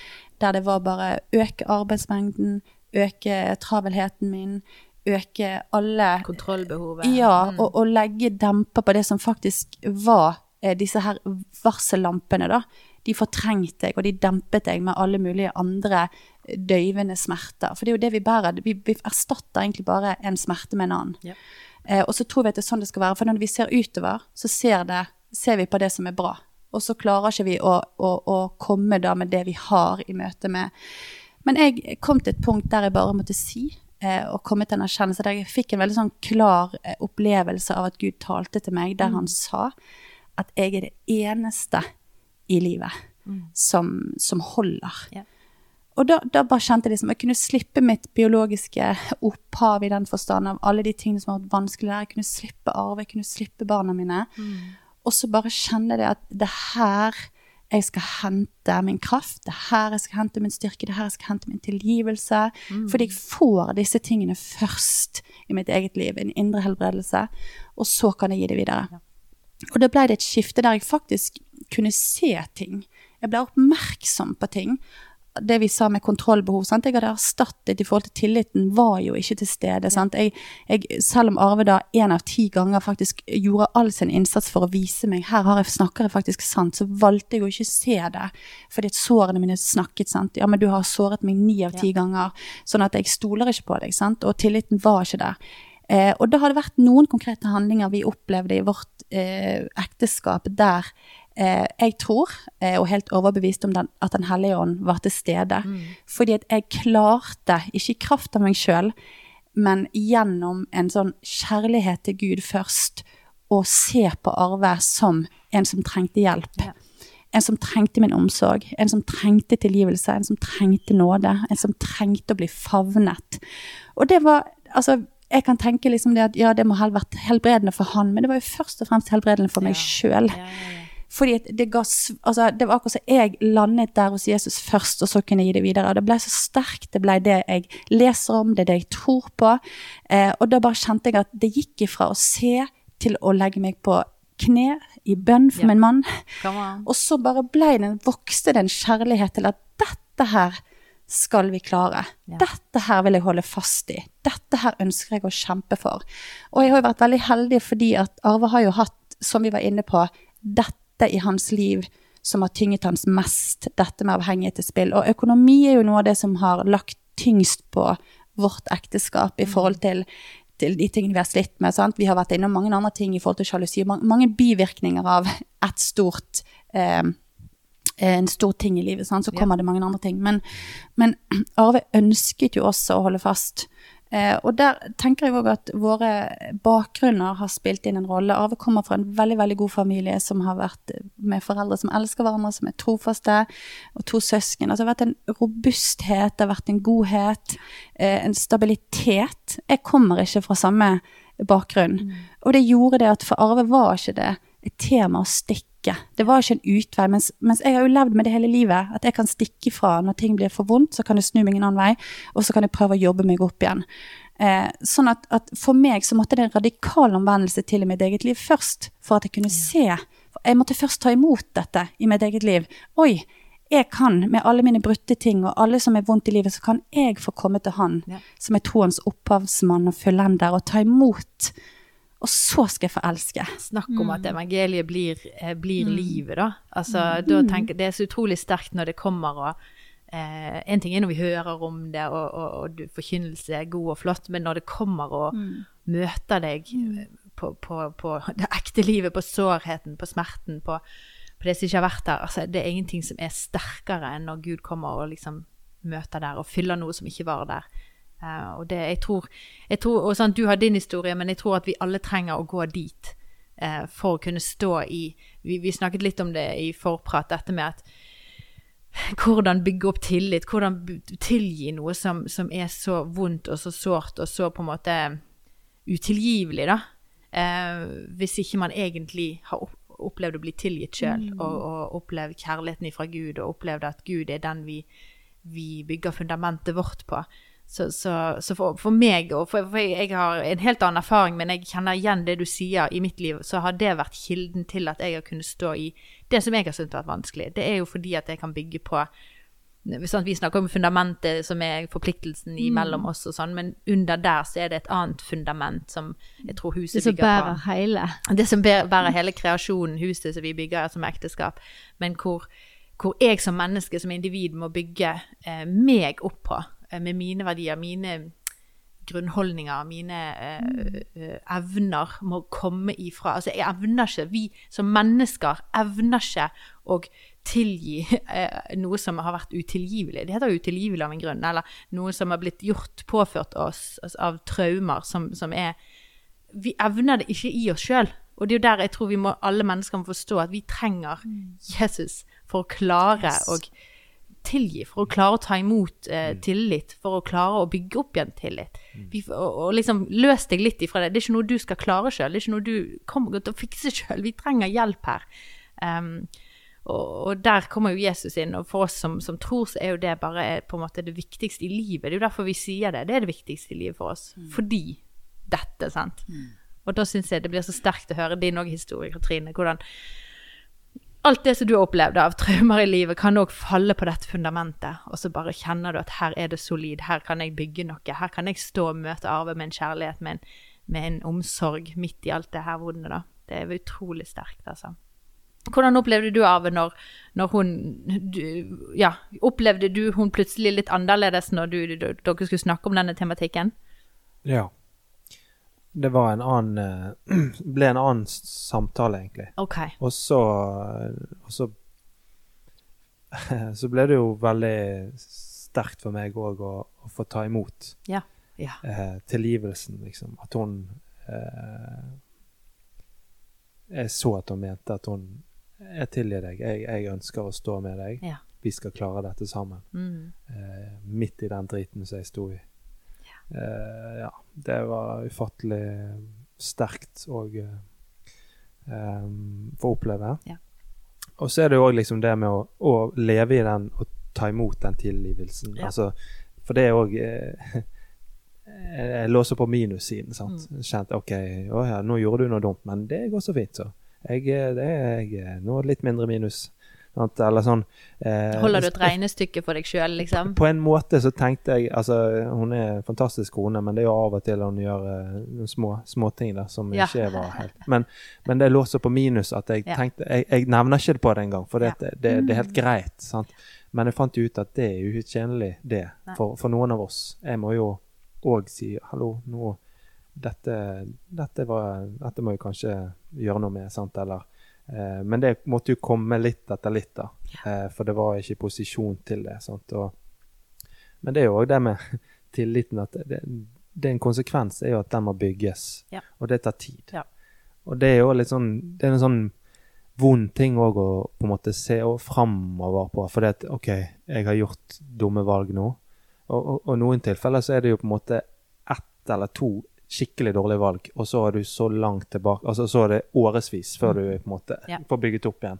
der det var bare øke arbeidsmengden, øke travelheten min, øke alle Kontrollbehovet? ja, Mm. og, og legge demper på det som faktisk var eh, disse her varsellampene, da. De fortrengte jeg, og de dempet jeg med alle mulige andre døyvende smerter. For det er jo det vi bærer. Vi, vi erstatter egentlig bare en smerte med en annen. Ja. Eh, og så tror vi at det er sånn det skal være. For når vi ser utover, så ser, det, ser vi på det som er bra. Og så klarer ikke vi å, å, å komme da med det vi har i møte med Men jeg kom til et punkt der jeg bare måtte si eh, og komme til en erkjennelse der jeg fikk en veldig sånn klar eh, opplevelse av at Gud talte til meg, der han sa at jeg er det eneste i livet som, som holder. Ja. Og da, da bare kjente jeg liksom, jeg kunne slippe mitt biologiske opphav i den forstand av alle de tingene som har vært vanskelig der. Jeg kunne slippe arve, jeg kunne slippe barna mine. Og så bare kjenne det at det er her jeg skal hente min kraft, det er her jeg skal hente min styrke, det er her jeg skal hente min tilgivelse. Fordi jeg får disse tingene først i mitt eget liv, en indre helbredelse, og så kan jeg gi det videre. Og da ble det et skifte der jeg faktisk kunne se ting. Jeg ble oppmerksom på ting. Det vi sa med kontrollbehov. Sant? Jeg hadde erstattet i forhold til tilliten, var jo ikke til stede. Sant? Jeg, jeg, selv om Arve da én av ti ganger faktisk gjorde all sin innsats for å vise meg her har jeg, snakker jeg faktisk sant, så valgte jeg å ikke se det. Fordi at sårene mine snakket. Sant? Ja, men du har såret meg ni av ti ganger. Sånn at jeg stoler ikke på deg. Sant? Og tilliten var ikke der. Eh, og da har det vært noen konkrete handlinger vi opplevde i vårt eh, ekteskap der eh, jeg tror, eh, og helt overbevist om den, at Den hellige ånd var til stede. Fordi at jeg klarte, ikke i kraft av meg sjøl, men gjennom en sånn kjærlighet til Gud først, å se på Arve som en som trengte hjelp. Ja. En som trengte min omsorg, en som trengte tilgivelse, en som trengte nåde, en som trengte å bli favnet. Og det var, altså, jeg kan tenke liksom det at ja, det må ha vært helbredende for han, men det var jo først og fremst helbredende for meg Ja. sjøl. Ja, ja, ja. Fordi det, ga, altså, det var akkurat som jeg landet der hos Jesus først, og så kunne jeg gi det videre. Det ble så sterkt. Det ble det jeg leser om, det er det jeg tror på. Eh, og da bare kjente jeg at det gikk ifra å se til å legge meg på kne i bønn for Ja. min mann. Og så bare ble den, vokste det en kjærlighet til at dette her skal vi klare. Ja. Dette her vil jeg holde fast i. Dette her ønsker jeg å kjempe for. Og jeg har jo vært veldig heldig fordi at Arve har jo hatt, som vi var inne på, dette i hans liv som har tynget hans mest, dette med avhengighet til spill. Og økonomi er jo noe av det som har lagt tyngst på vårt ekteskap i forhold til til de tingene vi har slitt med. Sant? Vi har vært innom mange andre ting i forhold til sjalusi. Mange, mange bivirkninger av et stort eh, en stor ting i livet, sant? så Ja. kommer det mange andre ting. Men, men Arve ønsket jo også å holde fast. Eh, og der tenker jeg òg at våre bakgrunner har spilt inn en rolle. Arve kommer fra en veldig veldig god familie som har vært med foreldre som elsker hverandre, som er trofaste, og to søsken. Altså, det har vært en robusthet, det har vært en godhet, eh, en stabilitet. Jeg kommer ikke fra samme bakgrunn. Og det gjorde det at for Arve var ikke det et tema å stikke. Det var ikke en utvei. Mens, mens jeg har jo levd med det hele livet. At jeg kan stikke fra når ting blir for vondt, så kan jeg snu meg en annen vei, og så kan jeg prøve å jobbe meg opp igjen. Eh, sånn at, at for meg så måtte det en radikal omvendelse til i mitt eget liv først, for at jeg kunne se. Jeg måtte først ta imot dette i mitt eget liv. Oi, jeg kan, med alle mine brutte ting og alle som er vondt i livet, så kan jeg få komme til Han, Ja. som er troens opphavsmann og fullender, og ta imot. Og så skal jeg få elske. Snakk om at evangeliet blir, eh, blir Mm. livet, da. Altså, da tenker, det er så utrolig sterkt når det kommer og eh, En ting er når vi hører om det, og, og, og forkynnelse er god og flott, men når det kommer og Mm. møter deg eh, på, på, på det ekte livet, på sårheten, på smerten, på, på det som ikke har vært der altså, Det er ingenting som er sterkere enn når Gud kommer og liksom møter der og fyller noe som ikke var der. Eh, og det, jeg tror, jeg tror og sånn, Du har din historie, men jeg tror at vi alle trenger å gå dit uh, for å kunne stå i vi, vi snakket litt om det i forprat, dette med at hvordan bygge opp tillit, hvordan tilgi noe som, som er så vondt og så sårt og så på en måte utilgivelig, da. Uh, hvis ikke man egentlig har opplevd å bli tilgitt sjøl, og, og opplevd kjærligheten fra Gud, og opplevd at Gud er den vi, vi bygger fundamentet vårt på. Så, så, så for, for meg, og for, for jeg, jeg har en helt annen erfaring, men jeg kjenner igjen det du sier i mitt liv, så har det vært kilden til at jeg har kunnet stå i det som jeg har syntes har vært vanskelig. Det er jo fordi at jeg kan bygge på sånn, Vi snakker om fundamentet som er forpliktelsen imellom oss og sånn, men under der så er det et annet fundament som jeg tror huset bygger på. bærer hele. Det som bæ- bærer hele kreasjonen, huset som vi bygger som ekteskap, men hvor, hvor jeg som menneske, som individ, må bygge eh, meg opp på, med mine verdier, mine grunnholdninger, mine eh, eh, evner må komme ifra. Altså, jeg evner ikke, vi som mennesker evner ikke å tilgi eh, noe som har vært utilgivelig. Det heter utilgivelig av en grunn, eller noe som har blitt gjort, påført oss altså, av traumer som, som er vi evner det ikke i oss sjøl. Og det er jo der jeg tror vi må, alle mennesker må forstå at vi trenger Jesus for å klare Yes. å tilgi, for å klare å ta imot eh, tillit, for å klare å bygge opp igjen tillit. Vi, og, og liksom løs deg litt ifra det. Det er ikke noe du skal klare sjøl, det er ikke noe du kommer til å fikse sjøl. Vi trenger hjelp her. Um, og, og der kommer jo Jesus inn, og for oss som, som tror, så er jo det bare eh, på en måte det viktigste i livet. Det er jo derfor vi sier det. Det er det viktigste i livet for oss. Fordi dette, sant. Og da syns jeg det blir så sterkt å høre din òg historie, Katrine. Hvordan alt det som du har opplevd av traumer i livet, kan òg falle på dette fundamentet. Og så bare kjenner du at her er det solid, her kan jeg bygge noe. Her kan jeg stå og møte Arve med en kjærlighet, med en, omsorg midt i alt det her vonde, da. Det er utrolig sterkt, altså. Hvordan opplevde du Arve når, når hun du, Ja, opplevde du hun plutselig litt annerledes når du, du, dere skulle snakke om denne tematikken? Ja. Det var en annen eh, ble en annen samtale, egentlig. OK. Og så Og så Så ble det jo veldig sterkt for meg òg å, å få ta imot Ja. Ja. eh, tilgivelsen, liksom. At hun eh, Jeg så at hun mente at hun Jeg tilgir deg. Jeg, jeg ønsker å stå med deg. Ja. Vi skal klare dette sammen. Mm. Eh, midt i den driten som jeg sto i. Eh, ja, det var ufattelig sterkt å eh, eh, få oppleve. Ja. Og så er det jo òg liksom det med å, å leve i den og ta imot den tilgivelsen. Ja. Altså, for det er òg eh, Jeg låser på minussiden. sant? Mm. Kjent OK, å ja, nå gjorde du noe dumt, men det går så fint, så. jeg, det er jeg nå litt mindre minus. Eller sånn eh, Holder du et regnestykke for deg sjøl, liksom? På en måte så tenkte jeg Altså, hun er en fantastisk kone, men det er jo av og til hun gjør eh, noen små småting der som Ja. ikke var helt Men, men det lå så på minus at jeg Ja. tenkte Jeg, jeg nevner ikke det på det engang, for det, Ja. det, det, er helt greit. Sant? Men jeg fant ut at det er jo utjenlig, det, for, for noen av oss. Jeg må jo òg si hallo, nå dette, dette, var, dette må jeg kanskje gjøre noe med, sant, eller Men det måtte jo komme litt etter litt, da. Eh, for det var ikke posisjon til det. Og, men det er jo òg det med tilliten at det, det er en konsekvens er jo at den må bygges, Ja. og det tar tid. Ja. Og det er jo litt sånn Det er en sånn vond ting òg å på en måte se framover på. For det at OK, jeg har gjort dumme valg nå. Og, og, og noen tilfeller så er det jo på en måte ett eller to skikkelig dårlig valg, og så er du så langt tilbake altså Så er det årevis før du på en måte Ja. får bygget opp igjen.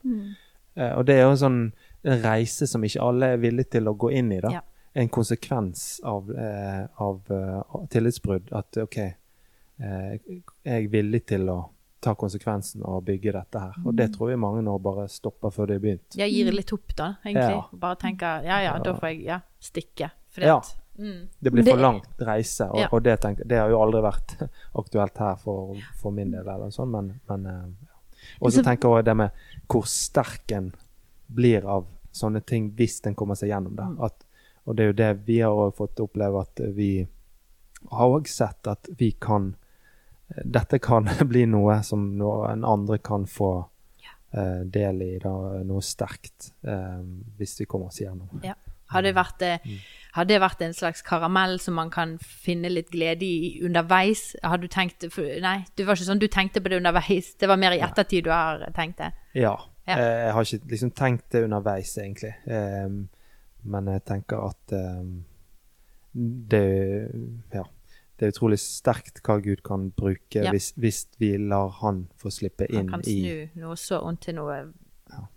Eh, og det er jo en sånn en reise som ikke alle er villige til å gå inn i. da. Ja. En konsekvens av, eh, av uh, tillitsbrudd. At OK, eh, jeg er villig til å ta konsekvensen og bygge dette her. Og det tror jeg mange nå bare stopper før det er begynt. Jeg gir litt opp, da, egentlig. Ja. Bare tenker ja ja, da får jeg ja, stikke. Fordi Ja. Mm, Det blir for langt reise, og, Ja. og det, tenker, det har jo aldri vært aktuelt her for, for min del. eller sånn, men, men eh, ja. Og så tenker jeg det med hvor sterk en blir av sånne ting hvis en kommer seg gjennom det. Mm. At, og det er jo det vi har fått oppleve, at vi har òg sett at vi kan Dette kan bli noe som noen andre kan få uh, del i, da, noe sterkt, uh, hvis vi kommer oss gjennom. ja. Har det, vært, Uh. Har det vært en slags karamell som man kan finne litt glede i underveis? Har du tenkt Nei, det var ikke sånn du tenkte på det underveis. Det var mer i ettertid du har tenkt det. Ja. Ja. Eh, Jeg har ikke liksom tenkt det underveis, egentlig. Ehm, men jeg tenker at ehm, det Ja. Det er utrolig sterkt hva Gud kan bruke Ja. hvis, hvis vi lar Han få slippe inn i Han kan i snu noe så ondt til noe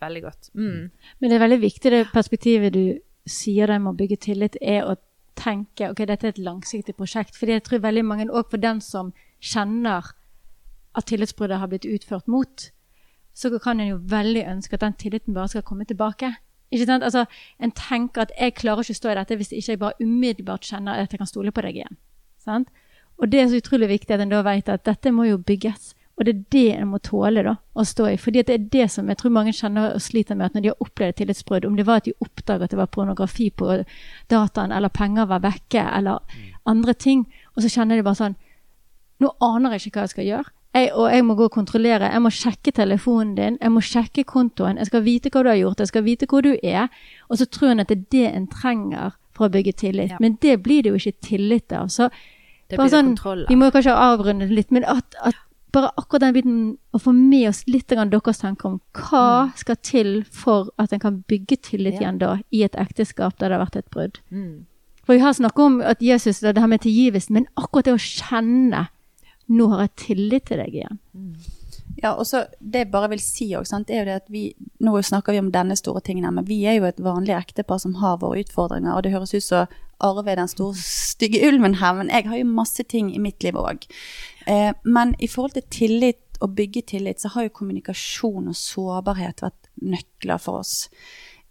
veldig godt. Mm. Men det er veldig viktig det perspektivet du sier med å bygge tillit, er å tenke ok, dette er et langsiktig prosjekt. Fordi jeg tror veldig mange, òg for den som kjenner at tillitsbruddet har blitt utført mot, så kan en jo veldig ønske at den tilliten bare skal komme tilbake. Ikke sant? Altså, En tenker at jeg klarer ikke å stå i dette hvis ikke jeg bare umiddelbart kjenner at jeg kan stole på deg igjen. Sant? Og det er så utrolig viktig at en da vet at dette må jo bygges. Og det er det en må tåle da, å stå i. Fordi det er det som jeg tror mange kjenner og sliter med, at når de har opplevd et tillitsbrudd, om det var at de oppdaget at det var pornografi på dataen, eller penger var vekke, eller andre ting, og så kjenner de bare sånn Nå aner jeg ikke hva jeg skal gjøre. Jeg, og jeg må gå og kontrollere. Jeg må sjekke telefonen din, jeg må sjekke kontoen. Jeg skal vite hva du har gjort, jeg skal vite hvor du er. Og så tror en at det er det en trenger for å bygge tillit. Ja. Men det blir det jo ikke tillit av. Så Det bare blir sånn, kontroll Vi må kanskje avrunde det litt, men at, at bare akkurat den biten å få med oss litt av deres tanker om hva skal til for at en kan bygge tillit Mm. Igjen da, i et ekteskap der det har vært et brudd. Mm. For vi har snakket om at Jesus, det her med tilgivelsen, men akkurat det å kjenne nå har jeg tillit til deg igjen. Ja, og så Det jeg bare vil si også, er jo det at vi Nå snakker vi om denne store tingen, men vi er jo et vanlig ektepar som har våre utfordringer. Og det høres ut som Arve er den store stygge ulven her, men jeg har jo masse ting i mitt liv òg. Eh, men i forhold til tillit og bygge tillit, så har jo kommunikasjon og sårbarhet vært nøkler for oss.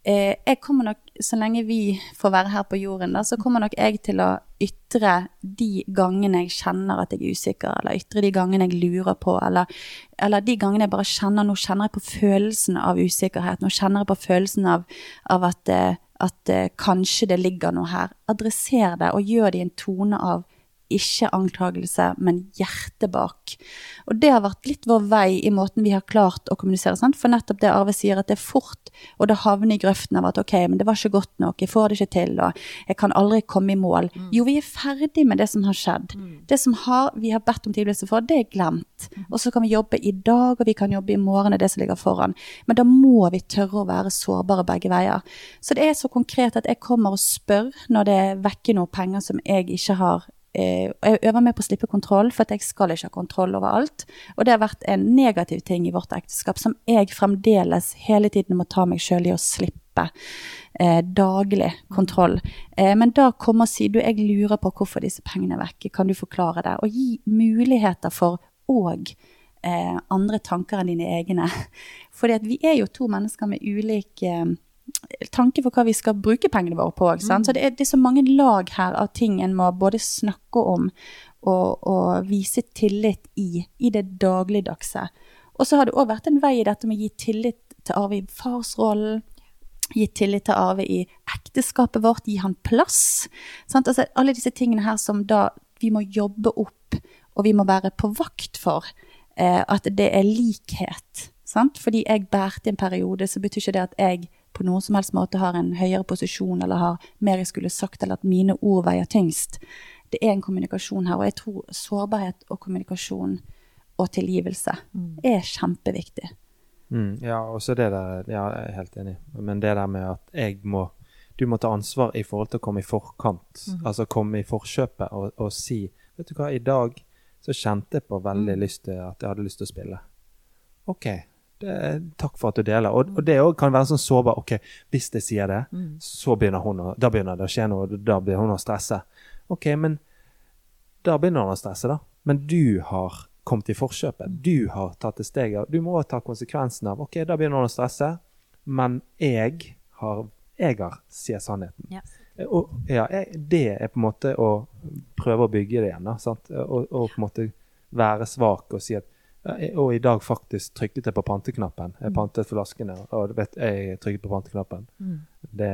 Eh, jeg kommer nok, Så lenge vi får være her på jorden, da, så kommer nok jeg til å ytre de gangene jeg kjenner at jeg er usikker, eller ytre de gangene jeg lurer på, eller, eller de gangene jeg bare kjenner Nå kjenner jeg på følelsen av usikkerhet. Nå kjenner jeg på følelsen av, av at, eh, at eh, kanskje det ligger noe her. Adresser det, og gjør det i en tone av ikke anklagelse, men hjertet bak. Og det har vært litt vår vei i måten vi har klart å kommunisere. Sant? For nettopp det Arve sier, at det er fort og det havner i grøften av at ok, men det var ikke godt nok, jeg får det ikke til, og jeg kan aldri komme i mål. Jo, vi er ferdig med det som har skjedd. Det som har, vi har bedt om tilgivelse for, det er glemt. Og så kan vi jobbe i dag, og vi kan jobbe i morgen, det er det som ligger foran. Men da må vi tørre å være sårbare begge veier. Så det er så konkret at jeg kommer og spør når det vekker noe penger som jeg ikke har jeg øver meg på å slippe kontroll, for jeg skal ikke ha kontroll over alt. Og det har vært en negativ ting i vårt ekteskap som jeg fremdeles hele tiden må ta meg sjøl i å slippe. Eh, daglig kontroll. Eh, men da kom og si du, jeg lurer på hvorfor disse pengene er vekke, kan du forklare det? Og gi muligheter for òg eh, andre tanker enn dine egne. Fordi vi er jo to mennesker med ulik eh, tanke for hva vi skal bruke pengene våre på. Sant? Så det er, det er så mange lag her av ting en må både snakke om og, og vise tillit i, i det dagligdagse. Og så har det òg vært en vei i dette med å gi tillit til Arve i farsrollen. Gi tillit til Arve i ekteskapet vårt, gi han plass. Sant? Altså, alle disse tingene her som da vi må jobbe opp, og vi må være på vakt for eh, at det er likhet. Sant? Fordi jeg bærte i en periode, så betyr ikke det at jeg på noen som helst måte har en høyere posisjon eller har mer jeg skulle sagt, eller at mine ord veier tyngst. Det er en kommunikasjon her, og jeg tror sårbarhet og kommunikasjon og tilgivelse Mm. er kjempeviktig. Mm, ja, og så det der Ja, jeg er helt enig. Men det der med at jeg må Du må ta ansvar i forhold til å komme i forkant. Mhm. Altså komme i forkjøpet og, og si Vet du hva, i dag så kjente jeg på veldig Mm. lyst til at jeg hadde lyst til å spille. OK. Det, takk for at du deler. Og, og det kan være sånn sårbar. OK, hvis jeg sier det, Mm. så begynner hun å, da begynner det å skje noe. Da begynner hun å stresse. OK, men da begynner hun å stresse, da. Men du har kommet i forkjøpet. Du har tatt det steget. Du må ta konsekvensen av OK, da begynner hun å stresse, men jeg har, jeg har sier sannheten. Ja. Og ja, jeg, det er på en måte å prøve å bygge det igjen. da? Og, og på en måte være svak og si at og i dag faktisk trykket jeg på panteknappen. Jeg pantet flaskene, og du vet, jeg trykket på panteknappen. Mm. Det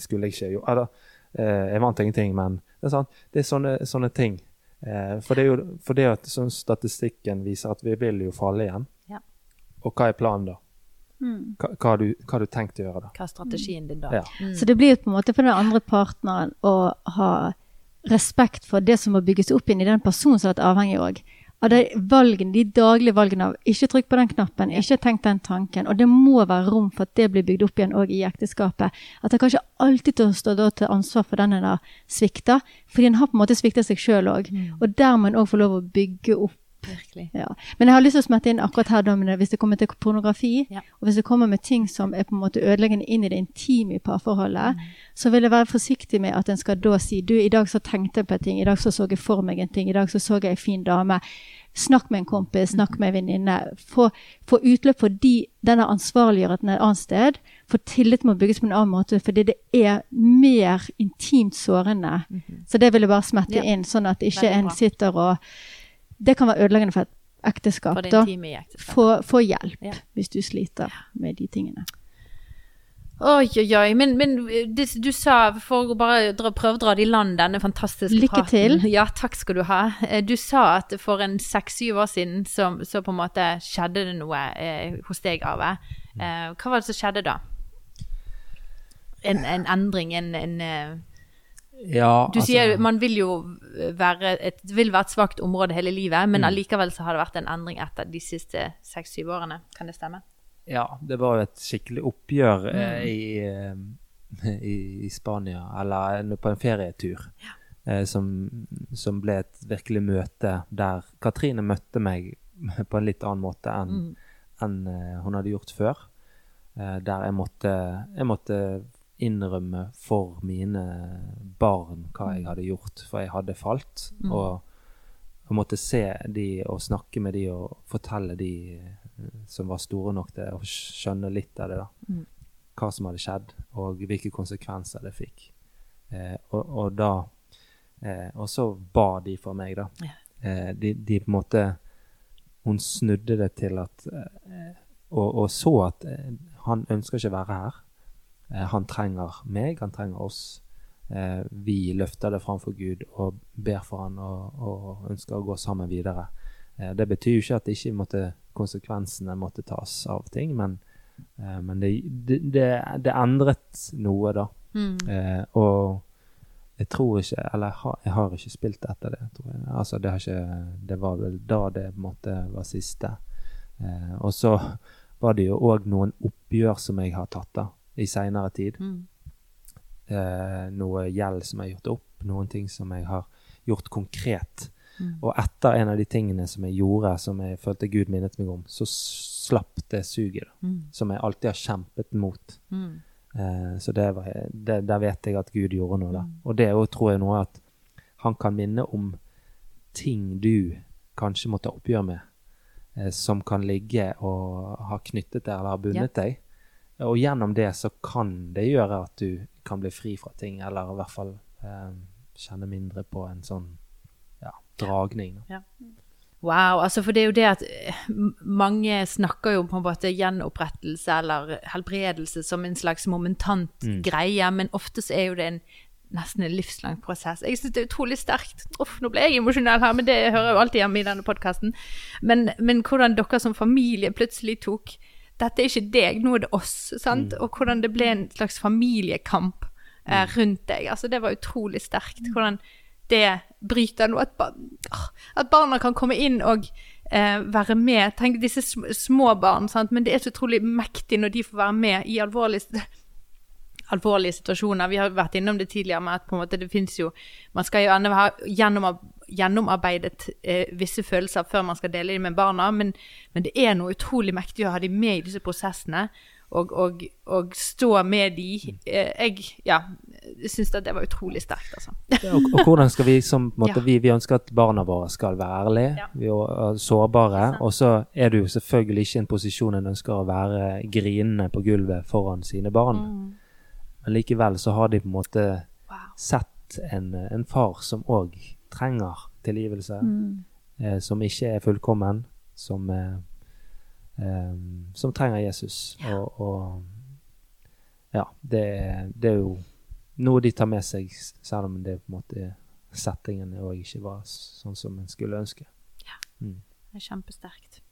skulle jeg ikke gjort. Eh, jeg vant ingenting, men det er, sant? det er sånne, sånne ting. Eh, for det er jo for det at sånn statistikken viser at vi vil jo falle igjen. Ja. Og hva er planen da? Mm. Hva, hva, har du, hva har du tenkt å gjøre da? Hva er strategien din da? Ja. Mm. Så det blir jo på en måte for den andre partneren å ha respekt for det som må bygges opp inn i den personen som har vært avhengig òg. Av de valgene, de daglige valgene av ikke trykk på den knappen, ikke tenk den tanken. Og det må være rom for at det blir bygd opp igjen òg i ekteskapet. At det kanskje alltid til å stå til ansvar for den en har svikta, fordi en har på en måte svikta seg sjøl òg. Og der må en òg få lov å bygge opp Virkelig. ja. Men jeg har lyst til å smette inn akkurat her Domine, hvis det kommer til pornografi, Ja. og hvis det kommer med ting som er på en måte ødeleggende inn i det intime i parforholdet, så vil jeg være forsiktig med at en skal da si du, i dag så tenkte jeg på en ting, i dag så så jeg for meg en ting, i dag så så jeg en fin dame. Snakk med en kompis, snakk med en venninne. Få, få utløp for de, denne ansvarliggjørelsen et annet sted. For tillit må bygges på en annen måte, fordi det er mer intimt sårende. Så det vil jeg bare smette Ja. inn, sånn at ikke en sitter og Det kan være ødeleggende for et ekteskap. For i ekteskapet. Få, få hjelp Ja. hvis du sliter med de tingene. Oi, oi, oi. Men, men det, du sa, for å bare dra, prøve å dra det i land, denne fantastiske Lykke praten. til. Ja, takk skal du ha. Eh, Du sa at for en seks-syv år siden så, så på en måte skjedde det noe eh, hos deg, Arve. Eh, hva var det som skjedde da? En, en endring, en, en eh, Ja, Du sier man vil jo være et, vil være et svakt område hele livet, men allikevel så har det vært en endring etter de siste seks-syv årene. Kan det stemme? Ja, det var jo et skikkelig oppgjør eh, Mm. i, eh, i, i Spania, eller på en ferietur, eh, som, som ble et virkelig møte der Katrine møtte meg på en litt annen måte enn Mm. en, eh, hun hadde gjort før. Eh, der jeg måtte, jeg måtte innrømme for mine barn hva jeg hadde gjort, for jeg hadde falt. Mm. Og jeg måtte se de og snakke med de og fortelle de eh, som var store nok til å skjønne litt av det, da. Mm. Hva som hadde skjedd, og hvilke konsekvenser det fikk. Eh, og, og da eh, Og så ba de for meg, da. Ja. Eh, de, de på en måte Hun snudde det til at eh, og, og så at eh, han ønsker ikke å være her. Eh, han trenger meg, han trenger oss. Eh, vi løfter det framfor Gud og ber for han og, og ønsker å gå sammen videre. Eh, det betyr jo ikke at ikke måtte, konsekvensene måtte tas av ting, men, men det, det, det, endret noe, da. Mm. Og jeg tror ikke Eller jeg har, jeg har ikke spilt etter det, tror jeg. Altså, det, har ikke, det var vel da det på en måte var siste. Eh, og så var det jo òg noen oppgjør som jeg har tatt da, i seinere tid. Mm. Eh, noe gjeld som jeg har gjort opp, noen ting som jeg har gjort konkret. Mm. Og etter en av de tingene som jeg gjorde, som jeg følte Gud minnet meg om, så slapp det suget, da, Mm. som jeg alltid har kjempet mot. Mm. Eh, så det var, det, der vet jeg at Gud gjorde noe, da. Mm. Og det jo, tror jeg, noe at han kan minne om ting du kanskje må ta oppgjør med. eh, som kan ligge og ha knyttet deg eller ha bundet deg. Og gjennom det så kan det gjøre at du kan bli fri fra ting, eller i hvert fall eh, kjenne mindre på en sånn ja, dragning. Ja. Wow, altså for det er jo det at eh, mange snakker jo på en måte gjenopprettelse eller helbredelse som en slags momentant Mm. greie, men ofte så er jo det en nesten en livslang prosess. Jeg synes det er utrolig sterkt. Uff, nå ble jeg emosjonell her, men det hører jo alltid hjemme i denne podkasten. Men, men hvordan dere som familie plutselig tok Dette er ikke deg, nå er det oss. sant? Og hvordan det ble en slags familiekamp eh, rundt deg. Altså, det var utrolig sterkt. Hvordan det bryter noe. At, bar at barna kan komme inn og eh, være med. Tenk disse sm små barn, sant? men det er så utrolig mektig når de får være med i alvorlige, alvorlige situasjoner. Vi har vært innom det tidligere med at på en måte det finnes jo Man skal jo ende gjennom, gjennomarbeidet eh, visse følelser før man skal dele dem med barna, men, men det er noe utrolig mektig å ha dem med i disse prosessene. Og, og, og stå med de. Eh, jeg ja, syns det var utrolig sterkt, altså. og, og hvordan skal vi som på måte, Ja. vi, vi ønsker at barna våre skal være ærlige, Ja. vi er sårbare, og så er du jo selvfølgelig ikke i en posisjon en ønsker å være grinende på gulvet foran sine barn. Men likevel så har de på en måte Wow. sett en, en far som òg trenger tilgivelse, eh, som ikke er fullkommen, som, eh, eh, som trenger Jesus. Og, og ja, det, det er jo noe de tar med seg, selv om det på en måte settingen òg ikke var sånn som en skulle ønske. Mm. Det er kjempesterkt.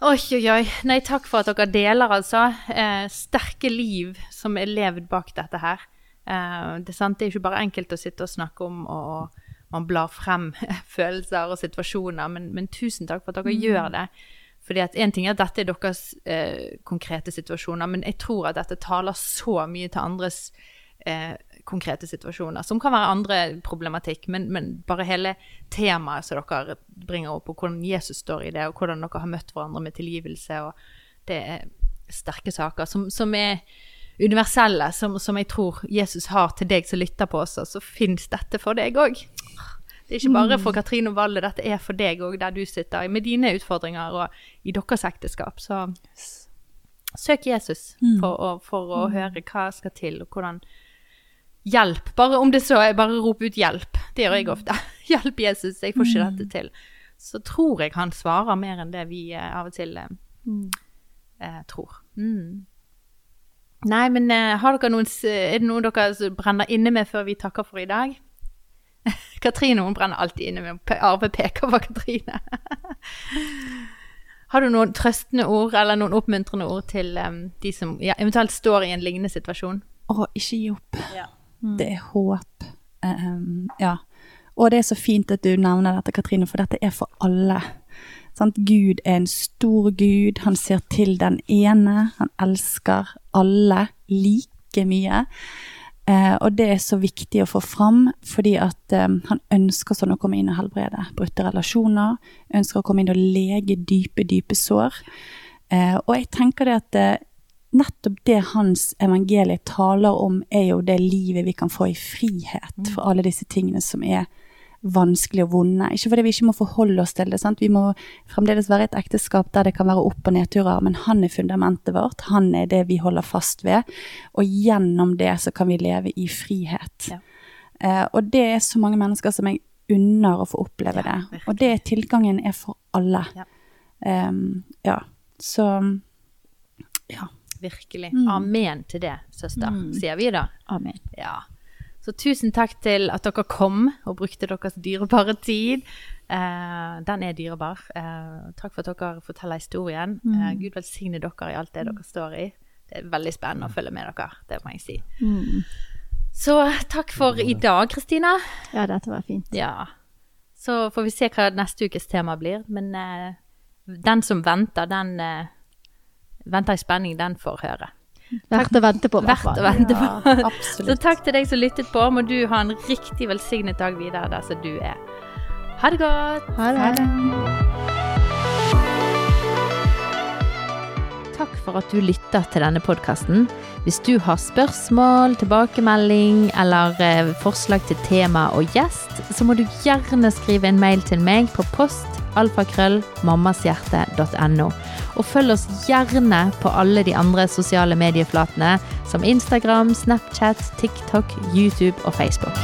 Oi, oi, oi. Nei, takk for at dere deler, altså. Eh, sterke liv som er levd bak dette her. Eh, det, er det er ikke bare enkelt å sitte og snakke om, og, man blar frem følelser og situasjoner, men, men tusen takk for at dere gjør det. Fordi at En ting er at dette er deres eh, konkrete situasjoner, men jeg tror at dette taler så mye til andres eh, konkrete situasjoner, som kan være andre problematikk, men, men bare hele temaet som dere bringer opp, og hvordan Jesus står i det, og hvordan dere har møtt hverandre med tilgivelse, og det er sterke saker som, som er universelle, som, som jeg tror Jesus har til deg som lytter på oss, så fins dette for deg òg. Det er ikke bare for Katrine og Valle, dette er for deg òg, der du sitter med dine utfordringer og i deres ekteskap. Så søk Jesus for, å, for å høre hva skal til, og hvordan Hjelp. Bare om det så er bare rop ut 'hjelp'. Det gjør jeg ofte. 'Hjelp, Jesus, jeg får ikke dette til'. Så tror jeg han svarer mer enn det vi eh, av og til eh, eh, tror. Mm. Nei, men eh, har dere noen, er det noe dere brenner inne med før vi takker for i dag? Katrine hun brenner alltid inne med Arve peker på Katrine. Har du noen trøstende ord eller noen oppmuntrende ord til um, de som ja, eventuelt står i en lignende situasjon? Å, ikke gi opp. Ja. Det er håp. Um, ja. Og det er så fint at du nevner dette, Katrine, for dette er for alle. Sant? Gud er en stor Gud. Han ser til den ene. Han elsker alle like mye. Eh, og det er så viktig å få fram, fordi at eh, han ønsker sånn å komme inn og helbrede brutte relasjoner. Ønsker å komme inn og lege dype, dype sår. Eh, og jeg tenker det at eh, nettopp det hans evangelie taler om, er jo det livet vi kan få i frihet for alle disse tingene som er vanskelig og vonde. Ikke fordi vi ikke må forholde oss til det. Sant? Vi må fremdeles være et ekteskap der det kan være opp- og nedturer, men han er fundamentet vårt. Han er det vi holder fast ved. Og gjennom det så kan vi leve i frihet. Ja. Uh, og det er så mange mennesker som jeg unner å få oppleve Ja, det. Og det tilgangen er for alle. Ja. Um, ja. Så ja. Virkelig. Mm. Amen til det, søster, Mm. sier vi da. Amen. Ja. Så tusen takk til at dere kom og brukte deres dyrebare tid. Eh, den er dyrebar. Eh, takk for at dere forteller historien. Eh, Gud velsigne dere i alt det dere står i. Det er veldig spennende å følge med dere, det må jeg si. Mm. Så takk for i dag, Kristina. Ja, dette var fint. Ja. Så får vi se hva neste ukes tema blir. Men eh, den som venter, den eh, venter i spenning, den får høre. Verdt å vente på, i hvert Verdt å vente på. Ja, Så takk til deg som lyttet på. Må du ha en riktig velsignet dag videre der som du er. Ha det godt. Ha Ha det. det. Takk for at du lytter til denne podkasten. Hvis du har spørsmål, tilbakemelding eller eh, forslag til tema og gjest, så må du gjerne skrive en mail til meg på post alfakrøll mammashjerte.no. Og følg oss gjerne på alle de andre sosiale medieflatene som Instagram, Snapchat, TikTok, YouTube og Facebook.